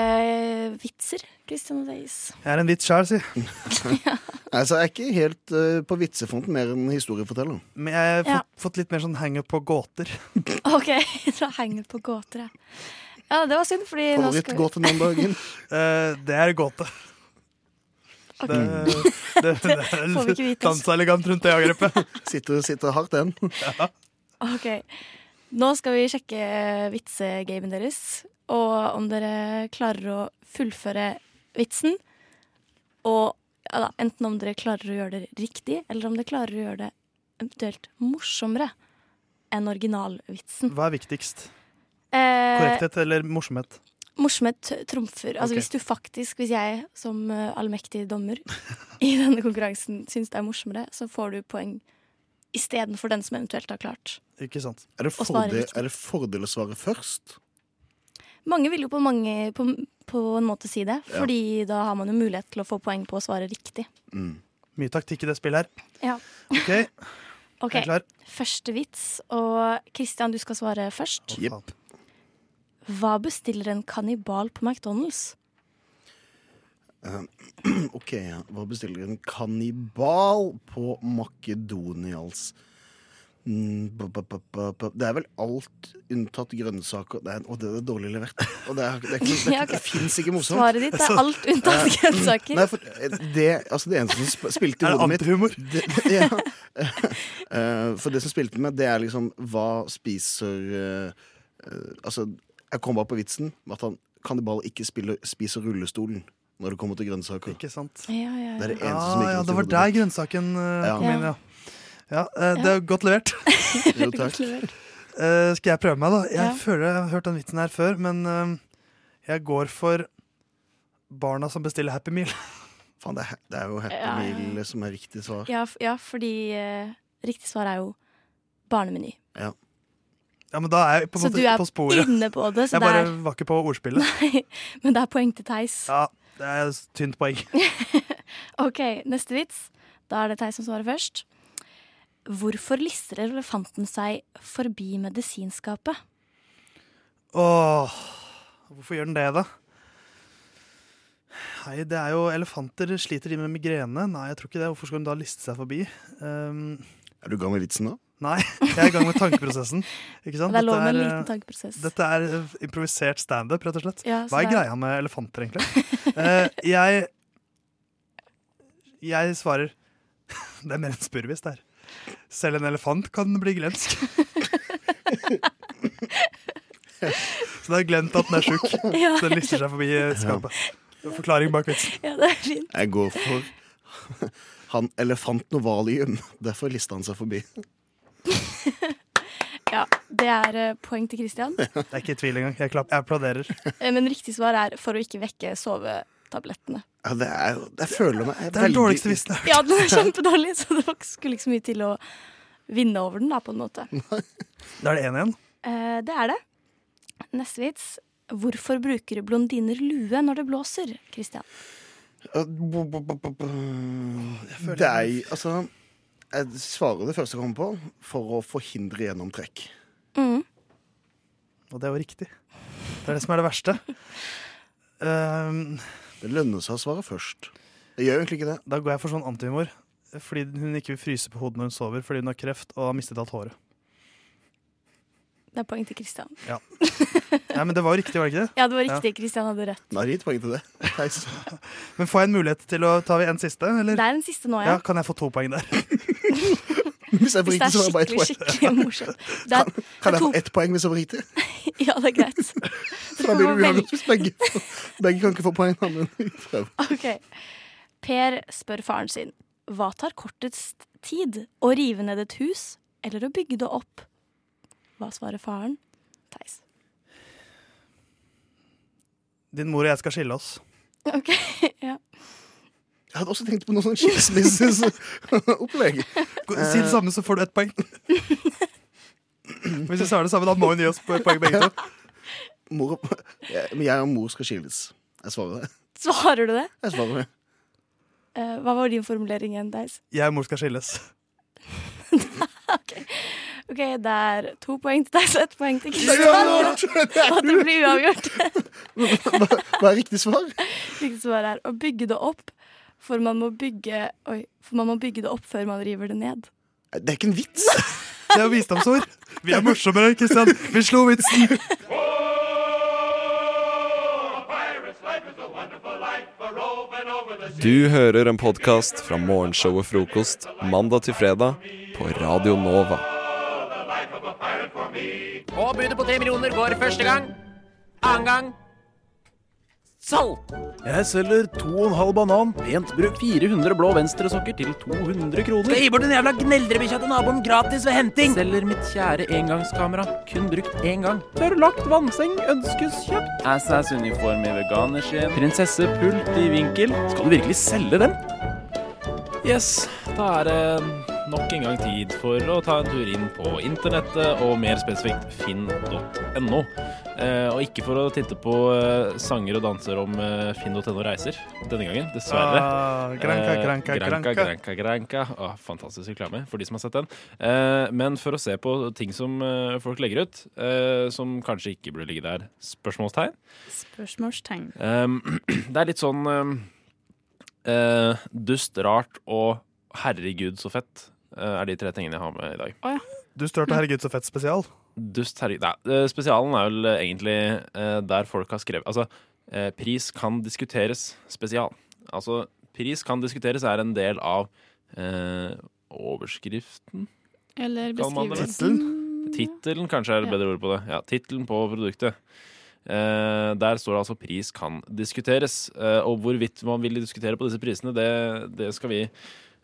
vitser, Christian og Theis? Jeg er en vits sjæl, si. Altså, jeg er ikke helt uh, på vitsefronten, mer enn historieforteller. Men jeg har Ja. fått, fått litt mer sånn henger på gåter. OK, så henger på gåter, ja. Ja, det var synd, fordi Favorittgåte vi om dagen? Eh, det er gåte. Okay. Det, det, det Får vi ikke vite dansa elegant rundt det angrepet. Sitter, sitter hardt den. OK. Nå skal vi sjekke vitsegamen deres, og om dere klarer å fullføre vitsen. Og ja da, enten om dere klarer å gjøre det riktig, eller om dere klarer å gjøre det eventuelt morsommere enn originalvitsen. Hva er viktigst? Eh, Korrekthet eller morsomhet? Morsomhet trumfer. Altså okay. Hvis du faktisk, hvis jeg som eh, allmektig dommer i denne konkurransen syns det er morsommere, så får du poeng istedenfor den som eventuelt har klart. Ikke sant. Er det, fordel, er det fordel å svare først? Mange vil jo på, mange, på, på en måte si det, Ja. fordi da har man jo mulighet til å få poeng på å svare riktig. Mye taktikk i det spillet her. Ja. OK, okay. jeg er klar. Første vits, og Christian, du skal svare først. Jepp. Hva bestiller en kannibal på McDonald's? Eh, OK, hva bestiller en kannibal på Makedonials? Det er vel alt unntatt grønnsaker. Det er, å, det er dårlig levert. Og det, er, det, er ikke, det, Ja, er, ok. det fins ikke morsomt. Svaret ditt er alt unntatt grønnsaker. Nei, for eh, det, altså det eneste som spilte i Er hodet mitt antihumor? det, det, ja. Eh, For det som spilte med, det er liksom Hva spiser eh, Altså, jeg kom bare på vitsen med at han kannibal ikke spiller, spiser rullestolen når det kommer til grønnsaker. Ikke sant? Ja, ja, Det er det ja. eneste som Ah, ikke ja, var det var der grønnsaken Ja. kom inn, ja. Ja eh, det Ja. er godt levert. Jo, takk. Eh, skal jeg prøve meg, da? Jeg Ja. føler jeg har hørt den vitsen her før, men eh, jeg går for barna som bestiller Happy Meal. Faen, det, er, det er jo Happy Ja, ja. Meal som er riktig svar. Ja, f- ja fordi uh, riktig svar er jo barnemeny. Ja. Ja, men da er jeg på, en Så måte du er på sporet. inne på det, så jeg det bare er var ikke på ordspillet. Nei, men det er poeng til Theis. Ja, det er et tynt poeng. OK, neste vits. Da er det Theis som svarer først. Hvorfor lister elefanten seg forbi medisinskapet? Åh, hvorfor gjør den det, da? Nei, det er jo Elefanter sliter de med migrene. Nei, jeg tror ikke det. Hvorfor skal hun da liste seg forbi? Um, Er du i gang med vitsen nå? nei, jeg er i gang med tankeprosessen. Ikke sant? Det er lov med en liten eh, tankeprosess. Dette er eh, improvisert standup, rett og slett. Ja, Hva er er- greia med elefanter, egentlig? uh, jeg Jeg svarer Det er mer enn spurvis der. Selv en elefant kan bli glensk. Så har jeg glemt at den er sjuk. Ja. Så den lister seg forbi skapet. Det Forklaring bak vitsen. Ja, det er fint. Jeg går for han elefanten og. Derfor lista han seg forbi. Ja, det er eh, poeng til Christian. Det er ikke i tvil engang. Jeg, klapp, jeg applauderer. Eh, Men riktig svar er for å ikke vekke sovetablettene. Ja, det er jo Jeg føler meg Det er den dårligste vitsen jeg har hørt. Ja, den er kjempedårlig, så det var- skulle ikke så mye til å vinne over den, da, på en måte. Da er det én igjen. Eh, det er det. Neste vits. Hvorfor bruker blondiner lue når det blåser, Christian? Det er Altså Jeg svarer det første jeg kommer på, for å forhindre gjennomtrekk. Mm. Og det er jo riktig. Det er det som er det verste. Um, Det lønner seg å svare først. Det gjør egentlig ikke det. Da går jeg for sånn antihumor. Fordi hun ikke vil fryse på hodet når hun sover fordi hun har kreft og har mistet alt håret. Det er poeng til Kristian. Ja. Nei, men det var jo riktig, var det ikke det? Ja, det var riktig. Christian hadde rett. Nei, gitt poeng til det. Theis. Men får jeg en mulighet til å ta vi en siste, eller? Det er den siste nå, Ja, ja. kan jeg få to poeng der? Hvis jeg får Hvis det er så var det bare ett poeng. skikkelig morsomt. Det er, Kan er jeg to få ett poeng hvis jeg riktig? Ja, det er greit. For da blir det uavgjort hvis begge Begge kan ikke få poeng. Men vi prøver. Ok. Per spør faren sin hva tar kortest tid, å rive ned et hus eller å bygge det opp? Hva svarer faren? Theis. Din mor og jeg skal skille oss. Ok, ja. Jeg hadde også tenkt på noe sånn skilsmisseopplegg. Si det samme, så får du ett poeng. Hvis vi svarer det samme, da må hun gi oss po- poeng begge to. Mor jeg, men jeg og mor skal skilles. Jeg svarer det. Svarer du det? Jeg svarer det. Eh, hva var din formulering igjen, Theis? Jeg og mor skal skilles. OK, det er to poeng til deg, så ett poeng til Kristian. uavgjort! at det blir uavgjort. Hva, hva er riktig svar? Riktig svar er å bygge det opp, for man må bygge Oi, for man må bygge det opp før man river det ned. Det er ikke en vits. Det er jo visdomsord. Vi er morsommere, Kristian. Vi slo vitsen. Du hører en podkast fra morgenshow og frokost mandag til fredag på Radio Nova. Og budet på tre millioner går første gang. Annen gang salg. Jeg selger to og en halv banan, pent brukt 400 blå venstresokker til 200 kroner. Skal gi bort den jævla gneldrebikkja til naboen gratis ved henting. Selger mitt kjære engangskamera, kun brukt én gang. Tørrlagt vannseng ønskes kjøpt. Assas-uniform i veganerskinn. Prinsessepult i vinkel. Skal du virkelig selge den? Yes, da er det nok en gang tid for å ta en tur inn på internettet, og mer spesifikt finn.no. Eh, og ikke for å titte på eh, sanger og danser om eh, finn.no reiser denne gangen, dessverre. Ah, granka, granka, granka, granka. granka, Ah, fantastisk reklame for de som har sett den. Eh, men for å se på ting som folk legger ut, eh, som kanskje ikke burde ligge der. Spørsmålstegn. Spørsmålstegn. Um, det er litt sånn um, eh, dust, rart og herregud så fett er de tre tingene jeg har med i dag. Dust, størte Herregud så fett spesial. Dust, herregud Nei, eh, spesialen er vel eh, egentlig eh, der folk har skrevet Altså, eh, pris kan diskuteres spesial. Altså, pris kan diskuteres er en del av eh, overskriften. Eller beskrivelsen. Tittelen kanskje er et bedre ord på det. Ja, tittelen på produktet. Eh, der står det altså 'pris kan diskuteres'. Eh, og hvorvidt man vil diskutere på disse prisene, det, det skal vi eh,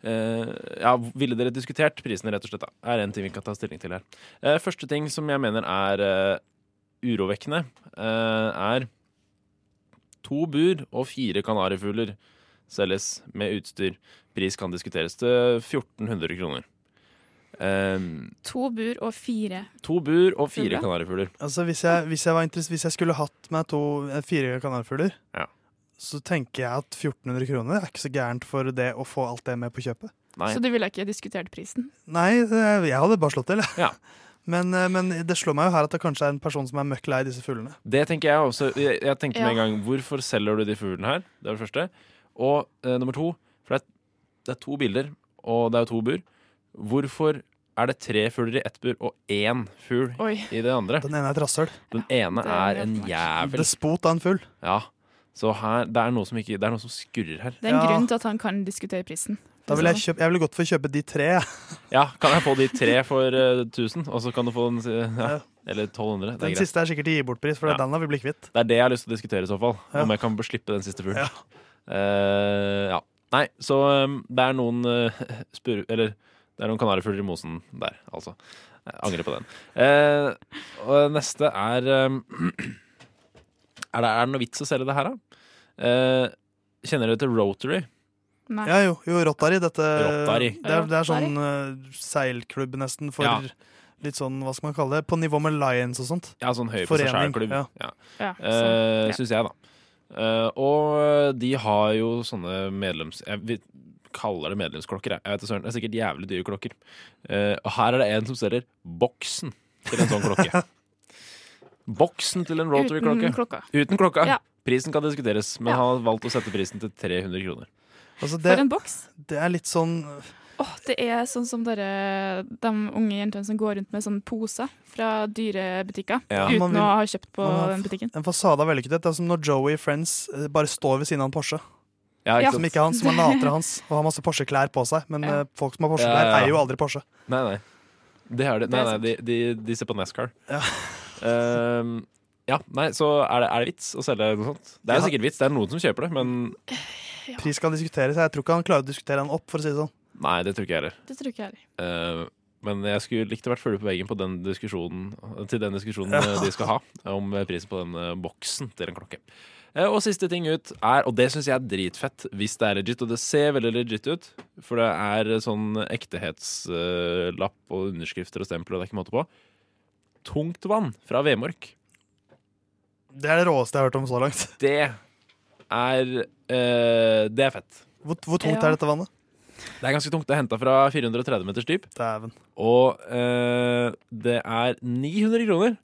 Ja, ville dere diskutert prisene, rett og slett? da? Er en ting vi kan ta stilling til her. Eh, første ting som jeg mener er eh, urovekkende, eh, er to bur og fire kanarifugler selges med utstyr. Pris kan diskuteres til 1400 kroner. Um, To bur og fire. To bur og fire kanarifugler. Altså, hvis jeg, hvis jeg, hvis jeg skulle hatt meg to, eh, fire kanarifugler Ja. Så tenker jeg at 1400 kroner er ikke så gærent for det å få alt det med på kjøpet. Så du ville ikke diskutert prisen? Nei, jeg hadde bare slått til. Ja. Men, eh, men det slår meg jo her at det kanskje er en person som er møkk lei disse fuglene. Det tenker jeg også. Jeg, jeg tenkte med en gang hvorfor selger du de fuglene her? Det er det første. Og eh, nummer to, for det er, det er to bilder, og det er jo to bur. Hvorfor er det tre fugler i ett bur og én fugl Oi. i det andre? Den ene er et rasshøl. Den ene er er en jævel. Despot av en fugl. Ja. Så her, det er noe som ikke Det er noe som skurrer her. Det er en Ja. grunn til at han kan diskutere prisen. Da vil jeg, kjøpe, jeg vil godt få kjøpe de tre. Ja, kan jeg få de tre for eh, 1000, og så kan du få den ja, Eller 1200. Den er siste er sikkert i gi-bort-pris, for Ja. den har vi blitt kvitt. Det er det jeg har lyst til å diskutere i så fall. Ja. Om jeg kan slippe den siste fuglen. Uh, ja. Nei, så um, det er noen uh, spur... Eller det er noen kanarifugler i mosen der, altså. Jeg angrer på den. Uh, og neste er um, er, det, er det noe vits å selge det her, da? Eh, kjenner dere til Rotary? Nei. Ja, jo, jo Rotary. Dette, Rotary. Det, er, det er sånn uh, seilklubb nesten for Ja. litt sånn, hva skal man kalle det, på nivå med Lions og sånt. Ja, sånn høy på seg sjæl-klubb. ja. Ja. Ja, Eh, sånn. Syns jeg, da. Uh, og de har jo sånne medlems... Jeg kaller det medlemsklokker. Jeg. Jeg vet. Det er sikkert jævlig dyre klokker. Uh, og her er det en som selger boksen til en sånn klokke. Boksen til en Rotary-klokke. Uten klokka. Uten klokka. Ja. Prisen kan diskuteres, men han har valgt å sette prisen til 300 kroner. Altså, For en boks. Det er litt sånn Åh, det er sånn som dere, de unge jentene som går rundt med sånne poser fra dyrebutikker Ja. uten vil- å ha kjøpt på har den butikken. En fasade av vellykkethet. Det er som når Joey i Friends eh, bare står ved siden av en Porsche. Ja, ikke Som ikke er hans, som er later er hans, og har masse Porsche-klær på seg. Men ja. folk som har Porsche-klær, Ja, ja, ja. eier jo aldri Porsche. Nei, nei. Det er. Det Nei, nei, de, de, de ser på NASCAR. Ja. Ehm, ja, nei, så er det, er det vits å selge noe sånt? Det er Ja. sikkert vits, det er noen som kjøper det, men Pris kan diskuteres. Jeg tror ikke han klarer å diskutere den opp, for å si det sånn. nei, det tror ikke jeg heller. Det tror ikke jeg heller. Eh, men jeg skulle likt å vært flue på veggen på den til den diskusjonen Ja. eh, de skal ha om eh, prisen på den eh, boksen til en klokke. Eh, og siste ting ut er, og det syns jeg er dritfett hvis det er legit, og det ser veldig legit ut, for det er sånn ektehetslapp og underskrifter og stempel og det er ikke måte på. Tungt vann fra Vemork. Det er det råeste jeg har hørt om så langt. Det er eh, Det er fett. Hvor, hvor tungt Ja. er dette vannet? Det er ganske tungt. Det er henta fra 430 meters dyp. Dæven. Og eh, det er 900 kroner.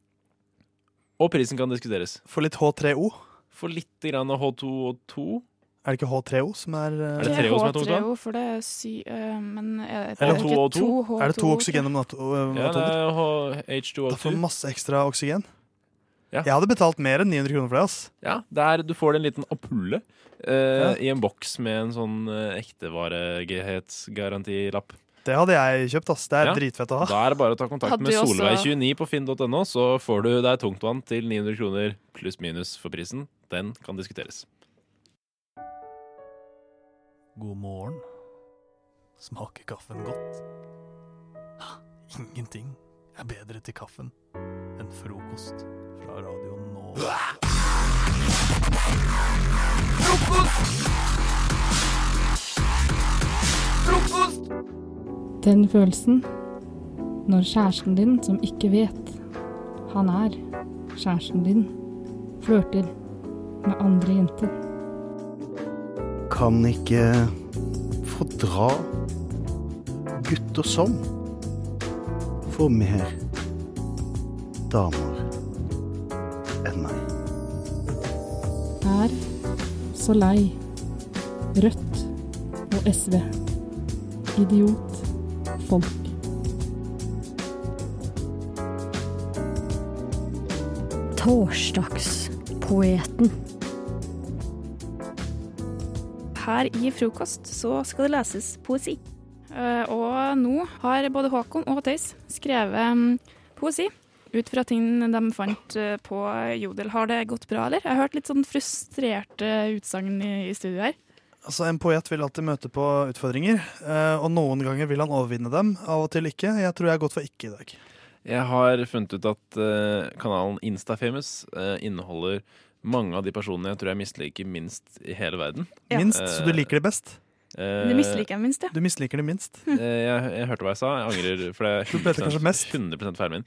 Og prisen kan diskuteres. For litt H3O. For litt grann H2O2. Er det ikke H3O som er uh, Er det Det er 3O som er tungt, da? H3O, for det er sy... Uh, men er det, Eller er det ikke 2O2? H2O? Er det to oksygen om natt- Ja, det er H- H2O2. Da får man masse ekstra oksygen. Ja. Jeg hadde betalt mer enn 900 kroner for det. ass. Ja, det er, du får en liten ampulle uh, Ja. i en boks med en sånn uh, ektevareghetsgarantilapp. Det hadde jeg kjøpt. ass. Det er Ja. dritfett å ha. Da er det bare å ta kontakt Hadde med du også- Solveig29 på finn.no, så får du deg tungtvann til 900 kroner pluss minus for prisen. Den kan diskuteres. God morgen. Smaker kaffen godt? Ingenting er bedre til kaffen enn frokost fra Radio Frokost! Den følelsen når kjæresten din, som ikke vet han er kjæresten din, flørter med andre jenter. Kan ikke fordra gutter som får mer damer enn meg. Er så lei Rødt og SV. Idiot. Folk. Torsdagspoeten. Her i frokost så skal det leses poesi. Eh, og nå har både Håkon og Theis skrevet mm, poesi ut fra ting de fant eh, på Jodel. Har det gått bra, eller? Jeg har hørt litt sånn frustrerte utsagn i, studio her. Altså, En poet vil alltid møte på utfordringer, eh, og noen ganger vil han overvinne dem. Av og til ikke. Jeg tror jeg har gått for ikke i dag. Jeg har funnet ut at kanalen Instafamous inneholder mange av de personene jeg tror jeg misliker minst i hele verden. Ja. Minst, så du liker det best? Eh, Du misliker det minst, ja. Du misliker det minst? Eh, jeg, jeg hørte hva jeg sa. Jeg angrer. For det er Du vet kanskje mest. 100 feilen min.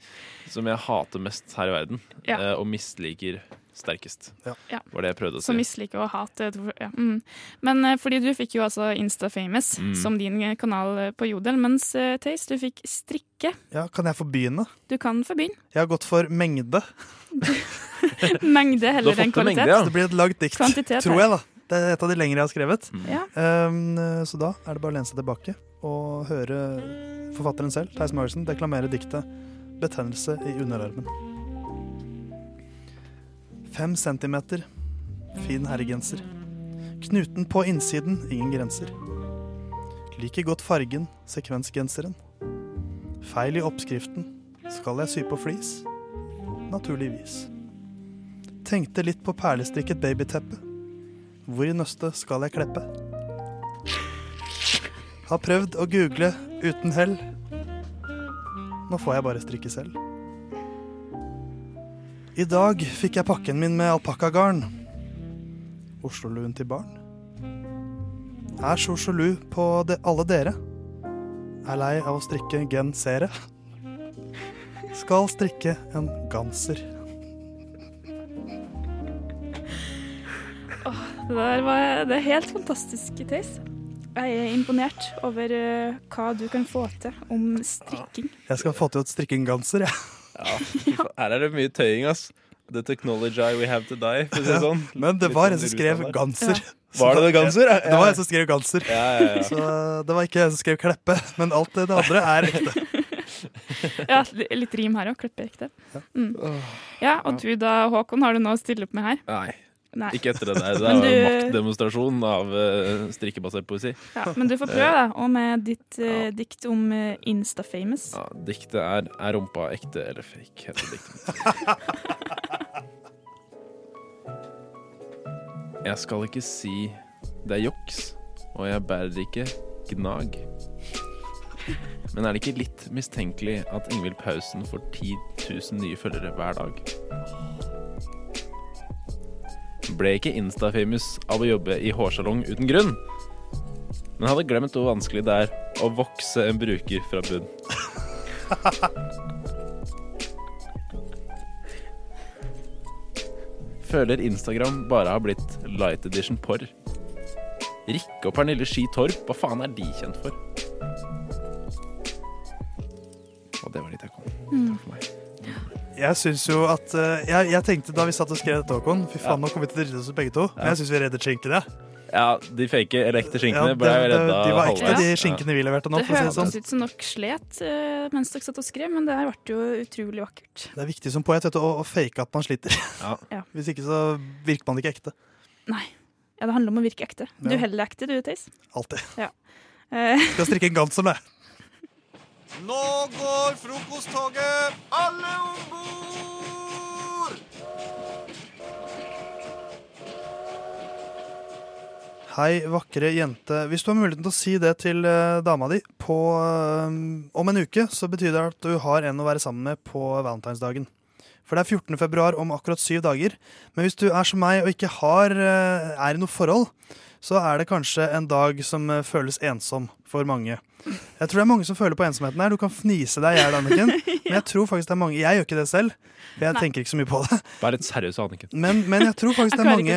Som jeg hater mest her i verden, Ja. eh, og misliker sterkest. Ja. Var det jeg prøvde å si. Som misliker og hater Ja. Mm. Men fordi du fikk jo altså Instafamous Mm. som din kanal på Jodel, mens uh, du fikk strikke. Ja, Kan jeg få begynne? Du kan få begynne. Jeg har gått for mengde. Mengde heller enn kvalitet. Så det blir et langt dikt, Kvantitet tror jeg. da Det er et av de lengre jeg har skrevet. Ja. Um, så da er det bare å lene seg tilbake og høre forfatteren selv, Theis Magersen, deklamere diktet 'Betennelse i underarmen'. Fem centimeter, fin herregenser. Knuten på innsiden, ingen grenser. Like godt fargen, sekvensgenseren. Feil i oppskriften. Skal jeg sy på flis? Naturligvis. Tenkte litt på perlestrikket babyteppe. Hvor i nøstet skal jeg kleppe? Har prøvd å google uten hell. Nå får jeg bare strikke selv. I dag fikk jeg pakken min med alpakkagarn. Oslo-luen til barn. Er så sjalu på de, alle dere. Er lei av å strikke gensere. Skal strikke en ganser. Det, der var, det er helt fantastisk, Theis. Jeg er imponert over uh, hva du kan få til om strikking. Jeg skal få til et strikke ganser, jeg. Ja, ja. her er det mye tøying, ass. The technology we have to die, for å si det sånn. Men det var en som skrev ganser. Ja. Var det det ganser? Ja, Det var en som skrev ganser. Ja, ja, ja. Så det var ikke en som skrev kleppe, men alt det andre er ekte. Ja, litt rim her òg. Kleppe ekte. Mm. Ja, og du da, Håkon, har du noe å stille opp med her? Nei. Nei. Ikke etter det der. Det er jo en maktdemonstrasjon av uh, strikkebasert poesi. Ja, men du får prøve, da. Og med ditt eh, dikt om uh, Instafamous. Ja, diktet er 'Er rumpa ekte eller fake', heter diktet. Jeg skal ikke si det er juks, og jeg bærer ikke gnag. Men er det ikke litt mistenkelig at Ingvild Pausen får 10 000 nye følgere hver dag? Ble ikke Insta-famous av å jobbe i hårsalong uten grunn, men hadde glemt hvor vanskelig det er å vokse en bruker fra bunn. Føler Instagram bare har blitt light edition porr. Rikke og Pernille Ski Torp, hva faen er de kjent for? Og det var dit jeg kom. Mm. Jeg syns jo at eh, jeg, jeg tenkte da vi satt og skrev dette, Håkon Fy faen, nå kommer vi til å drite oss ut begge to. Men jeg syns vi redder skinkene. Ja, de fake eller ekte skinkene Ja, ble det- redda. de var ekte, halvveis. de skinkene vi leverte nå. Det for å si det hørtes sånn. ut som nok slet eh, mens dere satt og skrev, men det ble jo utrolig vakkert. Det er viktig som poet vet du, å, å fake at man sliter. Ja. Hvis ikke så virker man ikke ekte. Nei. Ja, det handler om å virke ekte. Du Ja. heller ekte, du, Theis. Alltid. Ja. Eh, Skal strikke en gans som det. Nå går frokosttoget! Alle om bord! Hei, vakre jente. Hvis du har muligheten til å si det til eh, dama di på, eh, om en uke, så betyr det at du har en å være sammen med på valentinsdagen. For det er 14. februar om akkurat syv dager. Men hvis du er som meg og ikke har, eh, er i noe forhold, så er det kanskje en dag som eh, føles ensom for mange. Jeg tror det er mange som føler på ensomheten her. Du kan fnise deg i hjel, Anniken. Men jeg tror faktisk det er mange Jeg gjør ikke det selv, for jeg Nei. tenker ikke så mye på det. Vær litt seriøs, Anniken. Men, men jeg tror faktisk Jeg det er mange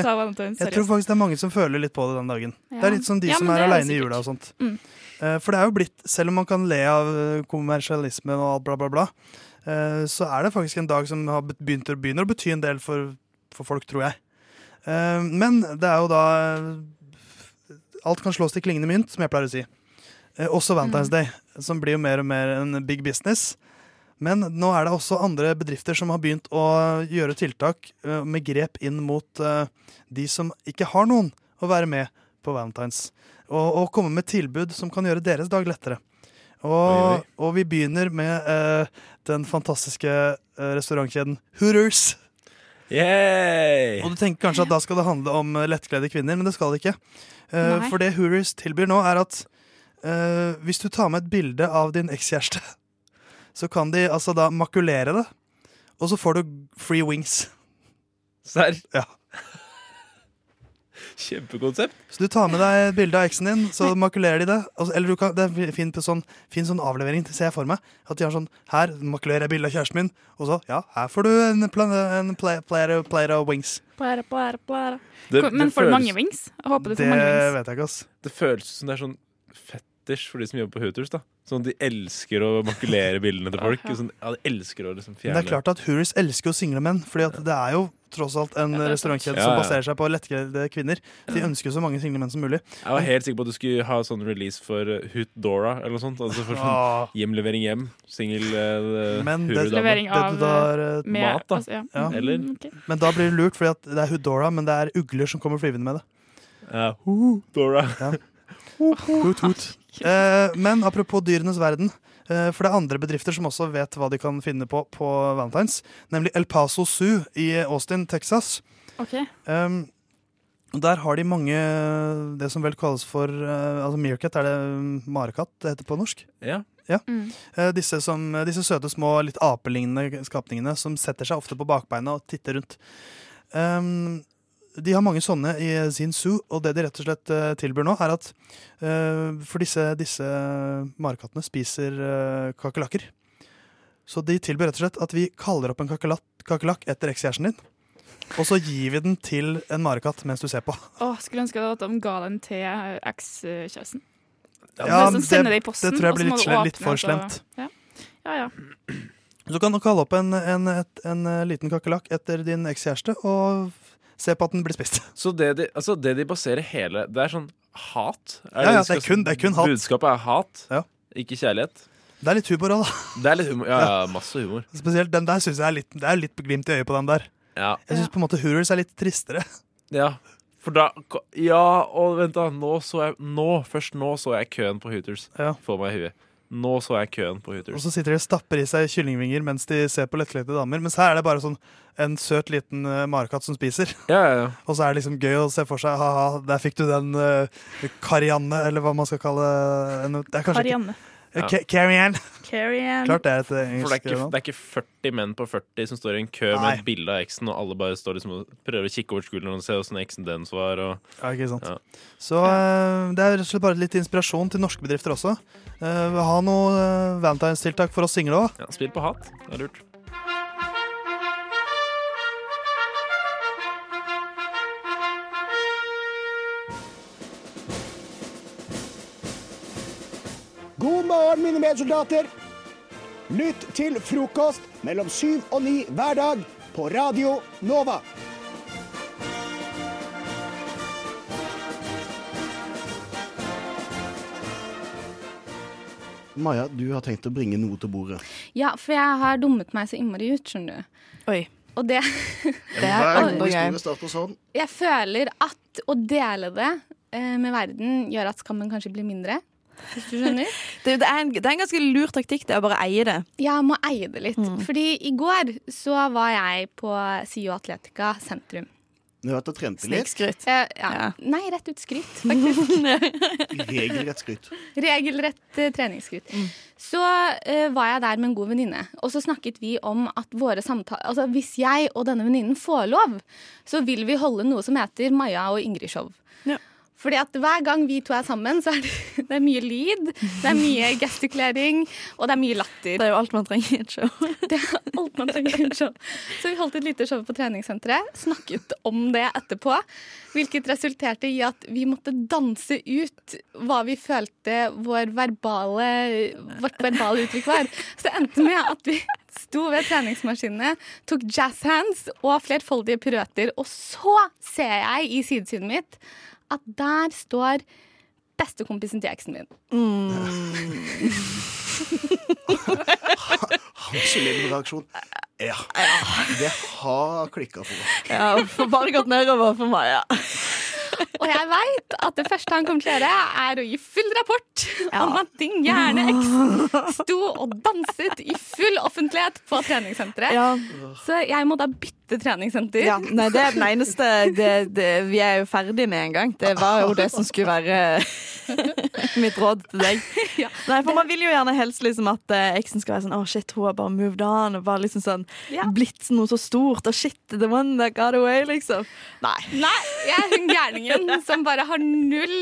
Jeg tror faktisk det er mange som føler litt på det den dagen. Ja. Det er litt som de Ja, som er er aleine i jula og sånt. Mm. Eh, For det er jo blitt, selv om man kan le av kommersialisme kommersialismen og alt bla, bla, bla, eh, så er det faktisk en dag som har begynt begynner å bety en del for, for folk, tror jeg. Eh, Men det er jo da eh, Alt kan slås til klingende mynt, som jeg pleier å si. Eh, Også Valentine's Day, som blir jo mer og mer en big business. Men nå er det også andre bedrifter som har begynt å gjøre tiltak eh, med grep inn mot eh, de som ikke har noen å være med på Valentine's. Og, og komme med tilbud som kan gjøre deres dag lettere. Og, og vi begynner med den fantastiske restaurantkjeden Hooters. Yay! Og du tenker kanskje at da skal det handle om lettkledde kvinner, men det skal det ikke. Eh, Nei. for det Hooters tilbyr nå, er at eh, hvis du tar med et bilde av din ekskjæreste, så kan de altså da makulere det, og så får du free wings. Serr? Ja. Kjempekonsept. Så du tar med deg et bilde av eksen din, så makulerer de det. Altså, eller du kan, det er fin, sånn, fin sånn avlevering, ser jeg for meg. At de har sånn Her makulerer jeg bildet av kjæresten min, og så Ja, her får du en, plan, en play, player, player of wings. Player, player, player. Det- Hvor- Men det får du mange wings? Jeg håper du Det får mange wings. vet jeg ikke, ass. Det føles som det er sånn fetisj for de som jobber på Hooters. da Sånn at De elsker å makulere bildene til folk. Sånn, ja, de elsker å liksom Men fjerne det er klart at Hooters elsker jo single menn, Fordi at det er jo tross alt en Ja, det restaurantkjede Ja, som baserer seg på lettkledde kvinner. De ønsker så mange single menn som mulig. Jeg var helt sikker på at du skulle ha sånn release for uh, Hoot Dora eller noe sånt. Altså for Ah. sånn hjemlevering hjem. Singel uh, Men det. Levering det av, du tar uh, med- Mat, da. altså, ja. Ja. Eller Mm, ok. Men da blir det lurt, fordi at det er Hoodora, men det er ugler som kommer flyvende med det. uh, Dora. Ja. Hoot, hoot. Eh, men apropos dyrenes verden. eh, for det er andre bedrifter som også vet hva de kan finne på på Valentine's. Nemlig El Paso Zoo i Austin, Texas. OK. Um, der har de mange det som vel kalles for eh, Altså meerkat, er det um, marekatt det heter på norsk? Ja. Ja. Mm. Eh, disse, som, disse søte, små, litt apelignende skapningene som setter seg ofte på bakbeina og titter rundt. Um, de har mange sånne i sin zoo, og det de rett og slett eh, tilbyr nå, er at eh, For disse, disse marekattene spiser uh, kakerlakker. Så de tilbyr rett og slett at vi kaller opp en kakerlakk etter ekskjæresten din. Og så gir vi den til en marekatt mens du ser på. Åh, skulle ønske at de ga den til ekskjæresten. Ja, det- det tror jeg blir litt åpne, litt for slemt. Ja, ja. ja. Så kan du kalle opp en, en, en eh, liten kakerlakk etter din ekskjæreste og se på at den blir spist. Så det de, altså det de baserer hele Det er sånn hat? Ja, ja, det er kun- det er kun hat. Budskapet er hat, Ja. ikke kjærlighet. Det er litt humor òg, da. Det er litt humor. Ja, ja, masse humor. Spesielt den der synes jeg er litt, det er litt glimt i øyet på den der. Ja. Jeg syns på en måte Hooters er litt tristere. ja. For da Ja, og vent, da. Nå så jeg Nå, først nå så jeg køen på Hooters. Ja. Få meg i huet. Nå så jeg køen på Og så sitter de og stapper i seg kyllingvinger mens de ser på lettkledde damer. Mens her er det bare sånn en søt liten uh, marekatt som spiser. Ja, ja, ja. Og så er det liksom gøy å se for seg ha-ha, der fikk du den uh, Karianne, eller hva man skal kalle en, det. Er Karianne. Ikke, Eh, Carrie-Anne. Carrie Klart det er et eh, For det er, engelsk ikke, det er ikke 40 menn på 40 som står i en kø Nei. med et bilde av eksen, og alle bare står liksom og prøver å kikke over skulderen og se åssen eksen dens var. Og, Ja, ikke sant. Ja. Så uh, det er rett og slett bare litt inspirasjon til norske bedrifter også. Eh, uh, ha noe uh, eh, valentinstiltak for oss single òg. Ja, spill på hat. Det er lurt. God morgen, mine medsoldater. Lytt til frokost mellom syv og ni hver dag på Radio Nova. Maja, du har tenkt å bringe noe til bordet. Ja, for jeg har dummet meg så innmari ut, skjønner du. Oi. Og det Det er en sånn. Jeg føler at å dele det eh, med verden gjør at skammen kanskje blir mindre. Hvis du skjønner? Det, det, er en, det er en ganske lur taktikk, det å bare eie det. Jeg må eie det litt. Fordi i går så var jeg på SIO Atletica sentrum. Du har vært og trente litt. Snikskryt. Eh, ja. Nei, rett ut skryt, faktisk. Regelrett skryt. Regelrett uh, treningsskryt. Så uh, var jeg der med en god venninne, og så snakket vi om at våre samtaler Altså hvis jeg og denne venninnen får lov, så vil vi holde noe som heter Maja og Ingrid-show. Fordi at hver gang vi to er sammen, så er det, det er mye lyd, det er mye gestikulering, og det er mye latter. Det er jo alt man trenger i et show. Det er alt man trenger i et show. Så vi holdt et lite show på treningssenteret, snakket om det etterpå, hvilket resulterte i at vi måtte danse ut hva vi følte vår verbale, vårt verbale uttrykk var. Så det endte med at vi sto ved treningsmaskinene, tok jazz hands og flerfoldige piruetter, og så ser jeg i sidesynet mitt at der står bestekompisen til eksen min. Hans solide reaksjon. Ja. Det har klikka for meg. Ja, gått nedover for meg, ja. Og jeg veit at det første han kommer til å gjøre, er å gi full rapport om at din eks sto og danset i full offentlighet på treningssenteret. Så jeg må da bytte treningssenter. Ja, nei, det er den eneste det, det, Vi er jo ferdig med en gang. Det var jo det som skulle være mitt råd til deg. Nei, for Man vil jo gjerne helst liksom at eh, eksen skal være sånn Å, shit, hun har bare moved on. Og bare liksom sånn blitt noe så stort. Og shit, the one that got away, liksom. Nei. Nei, jeg er hun gærningen som bare har null,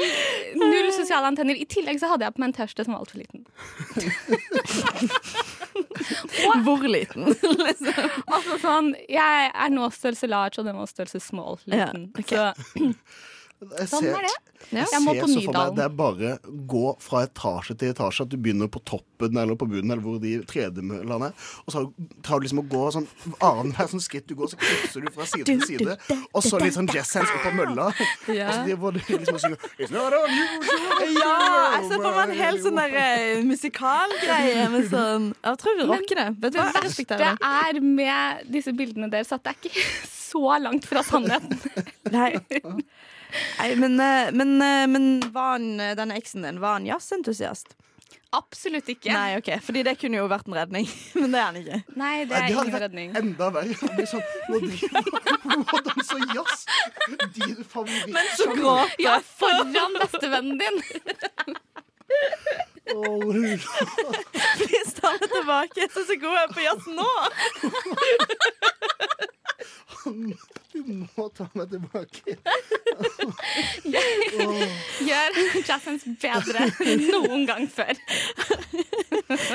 null sosiale antenner. I tillegg så hadde jeg på meg en T-skjorte som var altfor liten. Hvor liten? Altså sånn, Jeg er nå størrelse large, og den var størrelse small. Liten. Så Jeg Sånn er det. Jeg Jeg må ser på Nydalen. Det er bare gå fra etasje til etasje. At du begynner på toppen eller på bunnen, eller hvor de tredemøllene er. Og så tar du liksom å gå sånn annenhver sånn skritt du går, så krysser du fra side til side. Og så litt sånn jazzhands opp av mølla. Ja. Og så de de liksom synger. Ja, jeg ser for meg en hel sånn der eh, musikalgreie med sånn Jeg tror vi rocker det. Vet du hva? Det det. er med disse bildene deres at det er ikke så langt fra sannheten. Nei. Nei, men, eh, men, eh, men var han, eh, denne eksen din var han jazzentusiast? Absolutt ikke. Nei, ok, Fordi det kunne jo vært en redning. Men det er han ikke. Nei, det er ingen redning. Enda verre. Det blir sånn, Nå driver du og danser jazz. Din favoritt. Men så gråter Ja, foran bestevennen din. Please, ta meg tilbake. Jeg er så god jeg er på jazz nå. Du må ta meg tilbake. Gjør jazzens bedre enn noen gang før.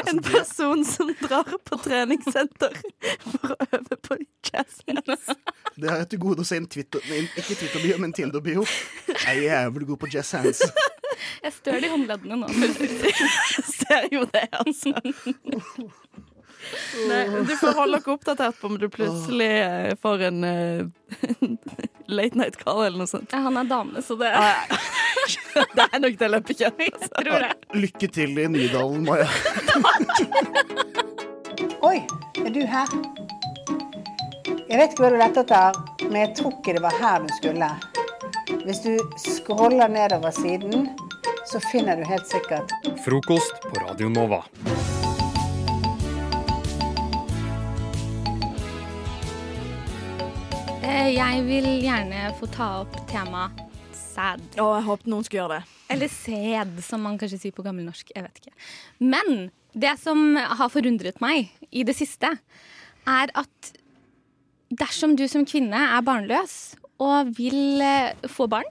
En person som drar på treningssenter for å øve på jazz. Det har jeg til gode å se en Twitter, ikke Twitter-bio, men Tinder-bio. Jeg er jævlig god på jazz hands. Jeg stør de håndleddene nå. Ser jo det, altså. Nei, du får holde dere oppdatert på om du plutselig får en uh, late night call eller noe sånt. Ja, han er dame, så det Det er nok det løpekjøret. tror jeg. Lykke til i Nydalen, Maja. Takk. Oi, er du her? Jeg vet ikke hva du lette etter, men jeg tror ikke det var her du skulle. Hvis du scroller nedover siden, så finner du helt sikkert Frokost på Radio Nova. Jeg vil gjerne få ta opp temaet sæd. Å, jeg håpet noen skulle gjøre det. Eller sæd, som man kanskje sier på gammelnorsk. Jeg vet ikke. Men det som har forundret meg i det siste, er at dersom du som kvinne er barnløs og vil eh, få barn,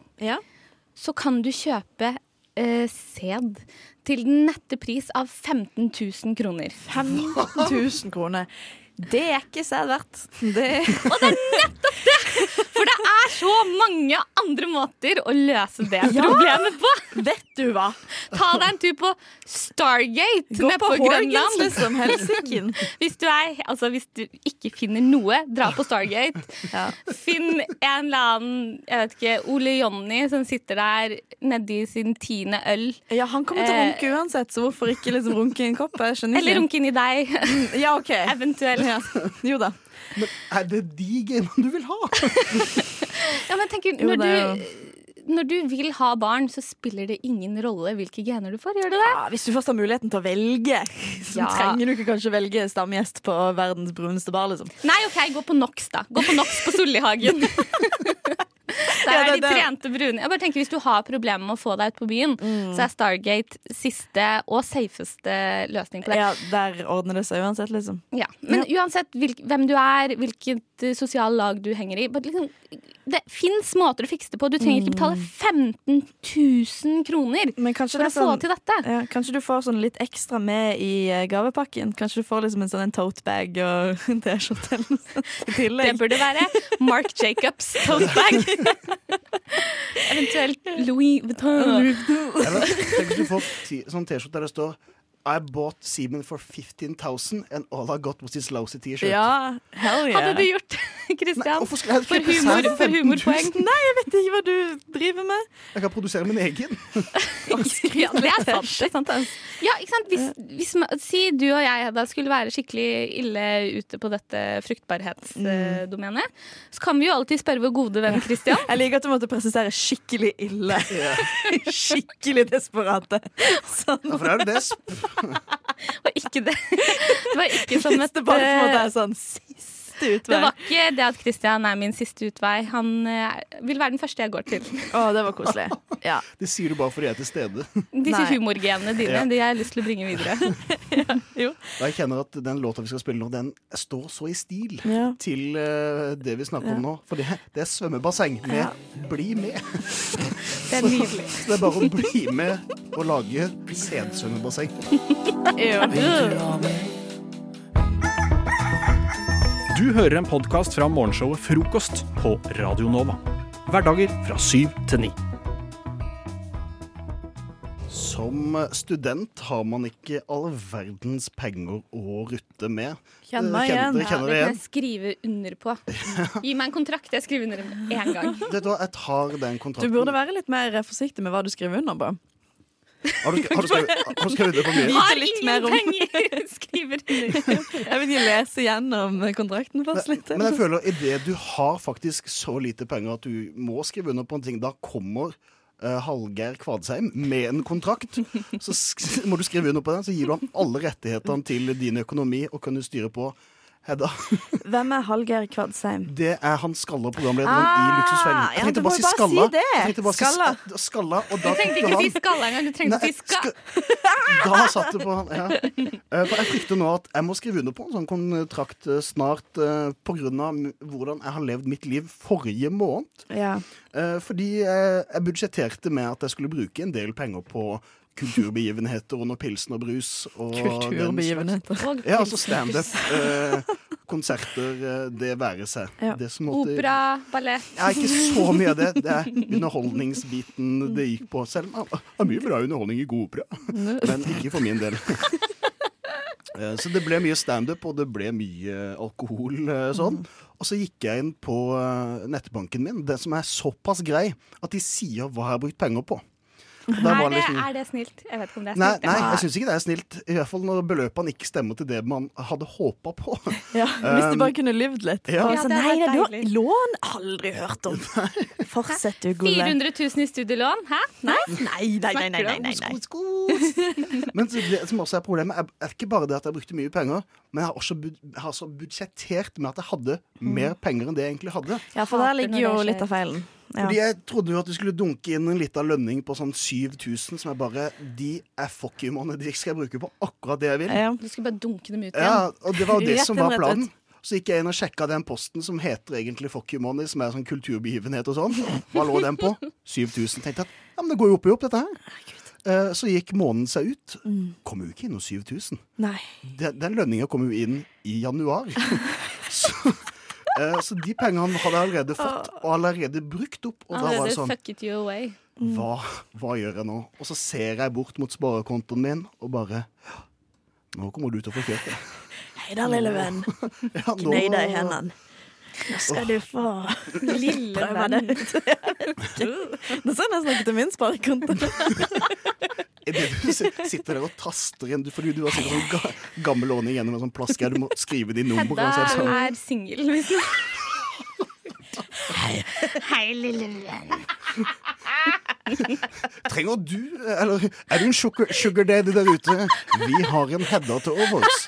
så kan du kjøpe eh, sæd til den nette pris av 15 000 kroner. 15 000 kroner. Det er ikke sæd verdt. Det... Og det er nettopp det For det er så mange andre måter å løse det Ja. problemet på. Vet du hva? Ta deg en tur på Stargate nede på på, Grønland. liksom. Hvis du, er, altså, hvis du ikke finner noe, dra på Stargate. Finn en eller annen jeg vet ikke, Ole Jonny som sitter der nedi sin tiende øl. Ja, Han kommer til å runke uansett, så hvorfor ikke liksom runke i en kopp? Eller runke inn i deg. Ja, ok. Eventuelt. Jo da. Men er det de gamene du vil ha? Ja, men tenk, når, du, når du vil ha barn, så spiller det ingen rolle hvilke gener du får. Gjør det det? Ja, hvis du først har muligheten til å velge, så Ja. trenger du ikke kanskje velge stamgjest på verdens bruneste bar, liksom. Nei, OK, gå på NOx, da. Gå på NOx på Sollihagen. Der Ja, er det- de trente brune. Jeg bare tenker Hvis du har problemer med å få deg ut på byen, Mm. så er Stargate siste og safeste løsning på det. Ja, Der ordner det seg uansett, liksom. Ja, Men uansett hvem du er, hvilket sosial lag du henger i liksom, Det fins måter å fikse det på. Du trenger ikke betale 15 000 kroner for å er få sånn- til dette. Ja, kanskje du får sånn litt ekstra med i eh, gavepakken. Kanskje du får liksom en sånn en tote bag og en T-skjorte i tillegg. Det burde være Mark Jacobs tote bag. Eventuelt Louis Vuitton. Eller tenk hvis du får sånn T-skjorte der det står I bought semen for 15,000 and all I got was this lousy T-shirt. Ja, hell yeah. Hadde du gjort det, Christian? hvorfor skal jeg for, humor, for humorpoeng? Nei, jeg vet ikke hva du driver med. Jeg kan produsere min egen. Ja, det er sant. Det er sant ja, ikke sant? Hvis, hvis man, si du og jeg da skulle være skikkelig ille ute på dette fruktbarhetsdomenet, så kan vi jo alltid spørre vår gode venn Christian. Jeg liker at du måtte presisere skikkelig ille. skikkelig desperate. Sånn. Ja, for det er du det. Og ikke det. Det var ikke som et Det bare på en måte eh, er sånn siste Det var ikke det at Christian er min siste utvei. Han eh, vil være den første jeg går til. Å, det var koselig. Ja. Det sier du bare fordi jeg er til stede. Disse humorgenene dine Ja. de har jeg lyst til å bringe videre. Og jeg kjenner at den låta vi skal spille nå, den står så i stil Ja. til uh, det vi snakker om nå. For det, det er svømmebasseng med Ja. 'bli med'. Det er nydelig. Så det er bare å bli med og lage sædsvømmebasseng. Du hører en podkast fra morgenshowet Frokost på Radio Nova. Hverdager fra syv til ni. Som student har man ikke all verdens penger å rutte med. Kjenner meg Eh, igjen. Dere kjenner det det kan jeg skrive under på. Gi meg en kontrakt, jeg skriver under én gang. Det hva, jeg tar den kontrakten. Du burde være litt mer forsiktig med hva du skriver under på. Har du, har du skrevet, har du skrevet det på mye? Har ingen penger! Skriver under. Jeg vil ikke lese gjennom kontrakten først litt. Men jeg føler idet du har faktisk så lite penger at du må skrive under på en ting, da kommer uh, Hallgeir Kvadsheim med en kontrakt. Så sk må du skrive under på den, så gir du ham alle rettighetene til din økonomi og kan du styre på. Hedda, Hvem er Hallgeir Kvadsheim? det er han skalla programlederen Ah, i Luksusfellen. Jeg tenkte ja, bare si si skalla. det. Bare si Skalla. sk- skalla og Du da trengte ikke han- si skalla engang, du trengte Nei, si ska. Da satt det på han, ja. Eh, For jeg frykter nå at jeg må skrive under på en sånn kontrakt eh, snart eh, på grunn av hvordan jeg har levd mitt liv forrige måned. Ja. Eh, Fordi jeg budsjetterte med at jeg skulle bruke en del penger på kulturbegivenheter under pilsen og brus. Og Kulturbegivenheter. Og Ja, altså standup. Eh, konserter, eh, det være seg. Ja. Det som måtte- Opera, ballett. ja, ikke så mye av det. Det er underholdningsbiten det gikk på. Selv om det er mye bra underholdning i god opera. Men ikke for min del. Eh, Så det ble mye standup, og det ble mye alkohol. sånn. Og så gikk jeg inn på nettbanken min, den som er såpass grei at de sier hva jeg har brukt penger på. Er det, liksom- er det snilt? Jeg vet ikke om det er Nei, snilt. nei, nei jeg syns ikke det er snilt. I hvert fall når beløpene ikke stemmer til det man hadde håpa på. Ja, hvis du bare kunne levd litt. Ja. Ja, det nei, det du har lån aldri hørt om. Fortsett, du, Gulle. 400 000 i studielån? Hæ? Nei? Nei, nei, nei, nei, nei, nei, nei. Men det som også er problemet, er, er ikke bare det at jeg brukte mye penger, men jeg har også bud, har så budsjettert med at jeg hadde mer penger enn det jeg egentlig hadde. Ja, for der ligger jo litt av feilen. Ja. Fordi jeg trodde jo at du skulle dunke inn en liten lønning på sånn 7000, som er bare De er fuck you. De skal jeg bruke på akkurat det jeg vil. Ja. Du skulle bare dunke dem ut igjen. Ja, og det var jo det som var planen. Så gikk jeg inn og sjekka den posten som heter egentlig Fuck you money, som er sånn kulturbegivenhet og sånn. Hva lå den på? 7000. Tenkte at ja, men det går jo opp i opp, dette her. Eh, Så gikk måneden seg ut. Kom jo ikke inn noe 7000. Nei. Den, den lønninga kom jo inn i januar. Så Eh, så de pengene hadde jeg allerede fått, og allerede brukt opp. Og da var jeg det sånn fuck it you away. hva, hva gjør jeg nå? Og så ser jeg bort mot sparekontoen min og bare Nå kommer du til å få kjørt det. Hei da, lille venn. Ja, Gnei deg i hendene. Nå skal du få Lille prøve Nå skal. Jeg snakke ikke. Til min sparekonto. Du sitter der og taster igjen, Du- Fordi du har sikkert sånn ga, gammel ordning gjennom en sånn plaske. Du må skrive de numrene. Hedda er sånn. er singel, Hei, Hei, lille venn. Trenger du Eller er du en sugar, sugar daddy der ute? Vi har en Hedda til overs.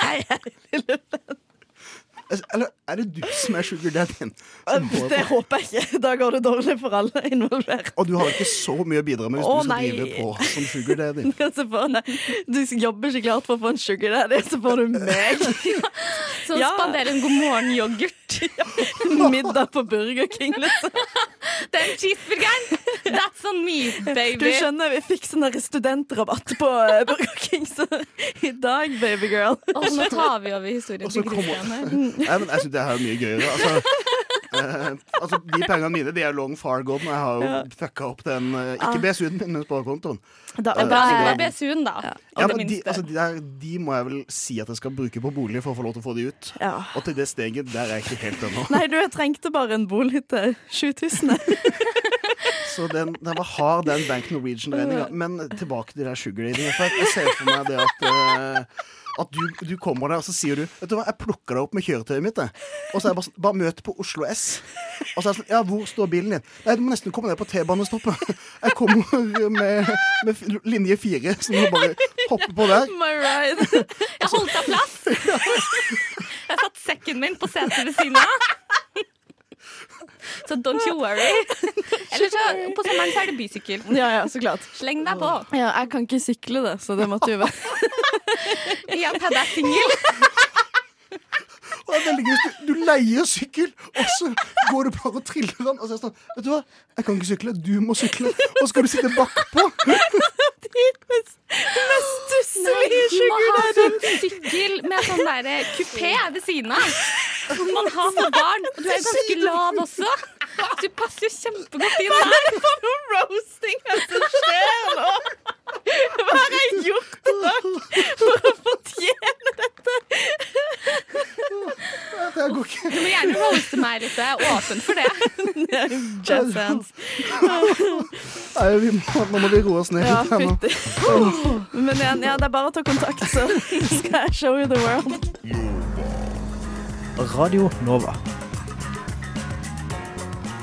Hei, hei, lille venn. Eller er det du som er sugar daddyen? Det håper jeg ikke. Da går det dårlig for alle involvert. Og du har ikke så mye å bidra med hvis Å, du skal nei. drive på som sugar daddy. Du jobber ikke klart for å få en sugar daddy, så får du meg. Så spanderer en god morgen-yoghurt. Middag på Burger King, liksom. Den cheeseburgeren! That's on me, baby. Du skjønner, vi fikk sånn studentrabatt på eh, Burger King, så i dag, babygirl. Og nå tar vi over historien Jeg til Christian her. Nei, men jeg syns det her er mye gøyere. Altså, eh, altså De pengene mine de er long far gone. Jeg har jo Ja. fucka opp den eh, Ikke Ah. BSU-en min, men sparekontoen. Da, Eh, da er det- BSU-en, da. Ja, ja men de, altså, de, der, de må jeg vel si at jeg skal bruke på bolig for å få lov til å få de ut. Ja. Og til det steget der er jeg ikke helt ennå. Nei, du, jeg trengte bare en bolig til 7000. Så den, den var hard, den Bank Norwegian-regninga. Men tilbake til det der sugar jeg ser for meg det at uh, at du, du kommer der og så sier du Vet du hva, jeg plukker deg opp med kjøretøyet mitt. Og så er jeg bare, sånn, bare møt på Oslo S. Og så er jeg sånn Ja, hvor står bilen din? Nei, du må nesten komme ned på T-banestoppet. Jeg kommer med, med linje fire, så du må bare hoppe på der. My ride. Jeg holdt deg plass. Jeg satt sekken min på setet ved siden av. Så don't you worry. Eller så på sommeren så er det bysykkel. Ja, ja, så klart. Sleng deg på. Ja, jeg kan ikke sykle det, så det måtte jo være Igjen, Hedda er singel. Og det er veldig gøy. Du, du leier sykkel, og så går du bare og triller den. Og så er det sånn Vet du hva, jeg kan ikke sykle, du må sykle. Og så skal du sitte bakpå. mest Nei, stusslige du må ha sånn sykkel med sånn der kupé ved siden av. Som man har for barn. Og du er ganske lav også. Så du passer jo kjempegodt inn Hva er det for noe roasting her som skjer nå? Hva har jeg gjort dag for å fortjene dette? Det går ikke. Du må gjerne roaste meg litt. Jeg er åpen for det. Jazz hands. Nei, må, nå må vi roe oss ned Ja, litt. her nå. fytti. Men ja, ja, det er bare å ta kontakt, så skal jeg show you the world. Radio Nova.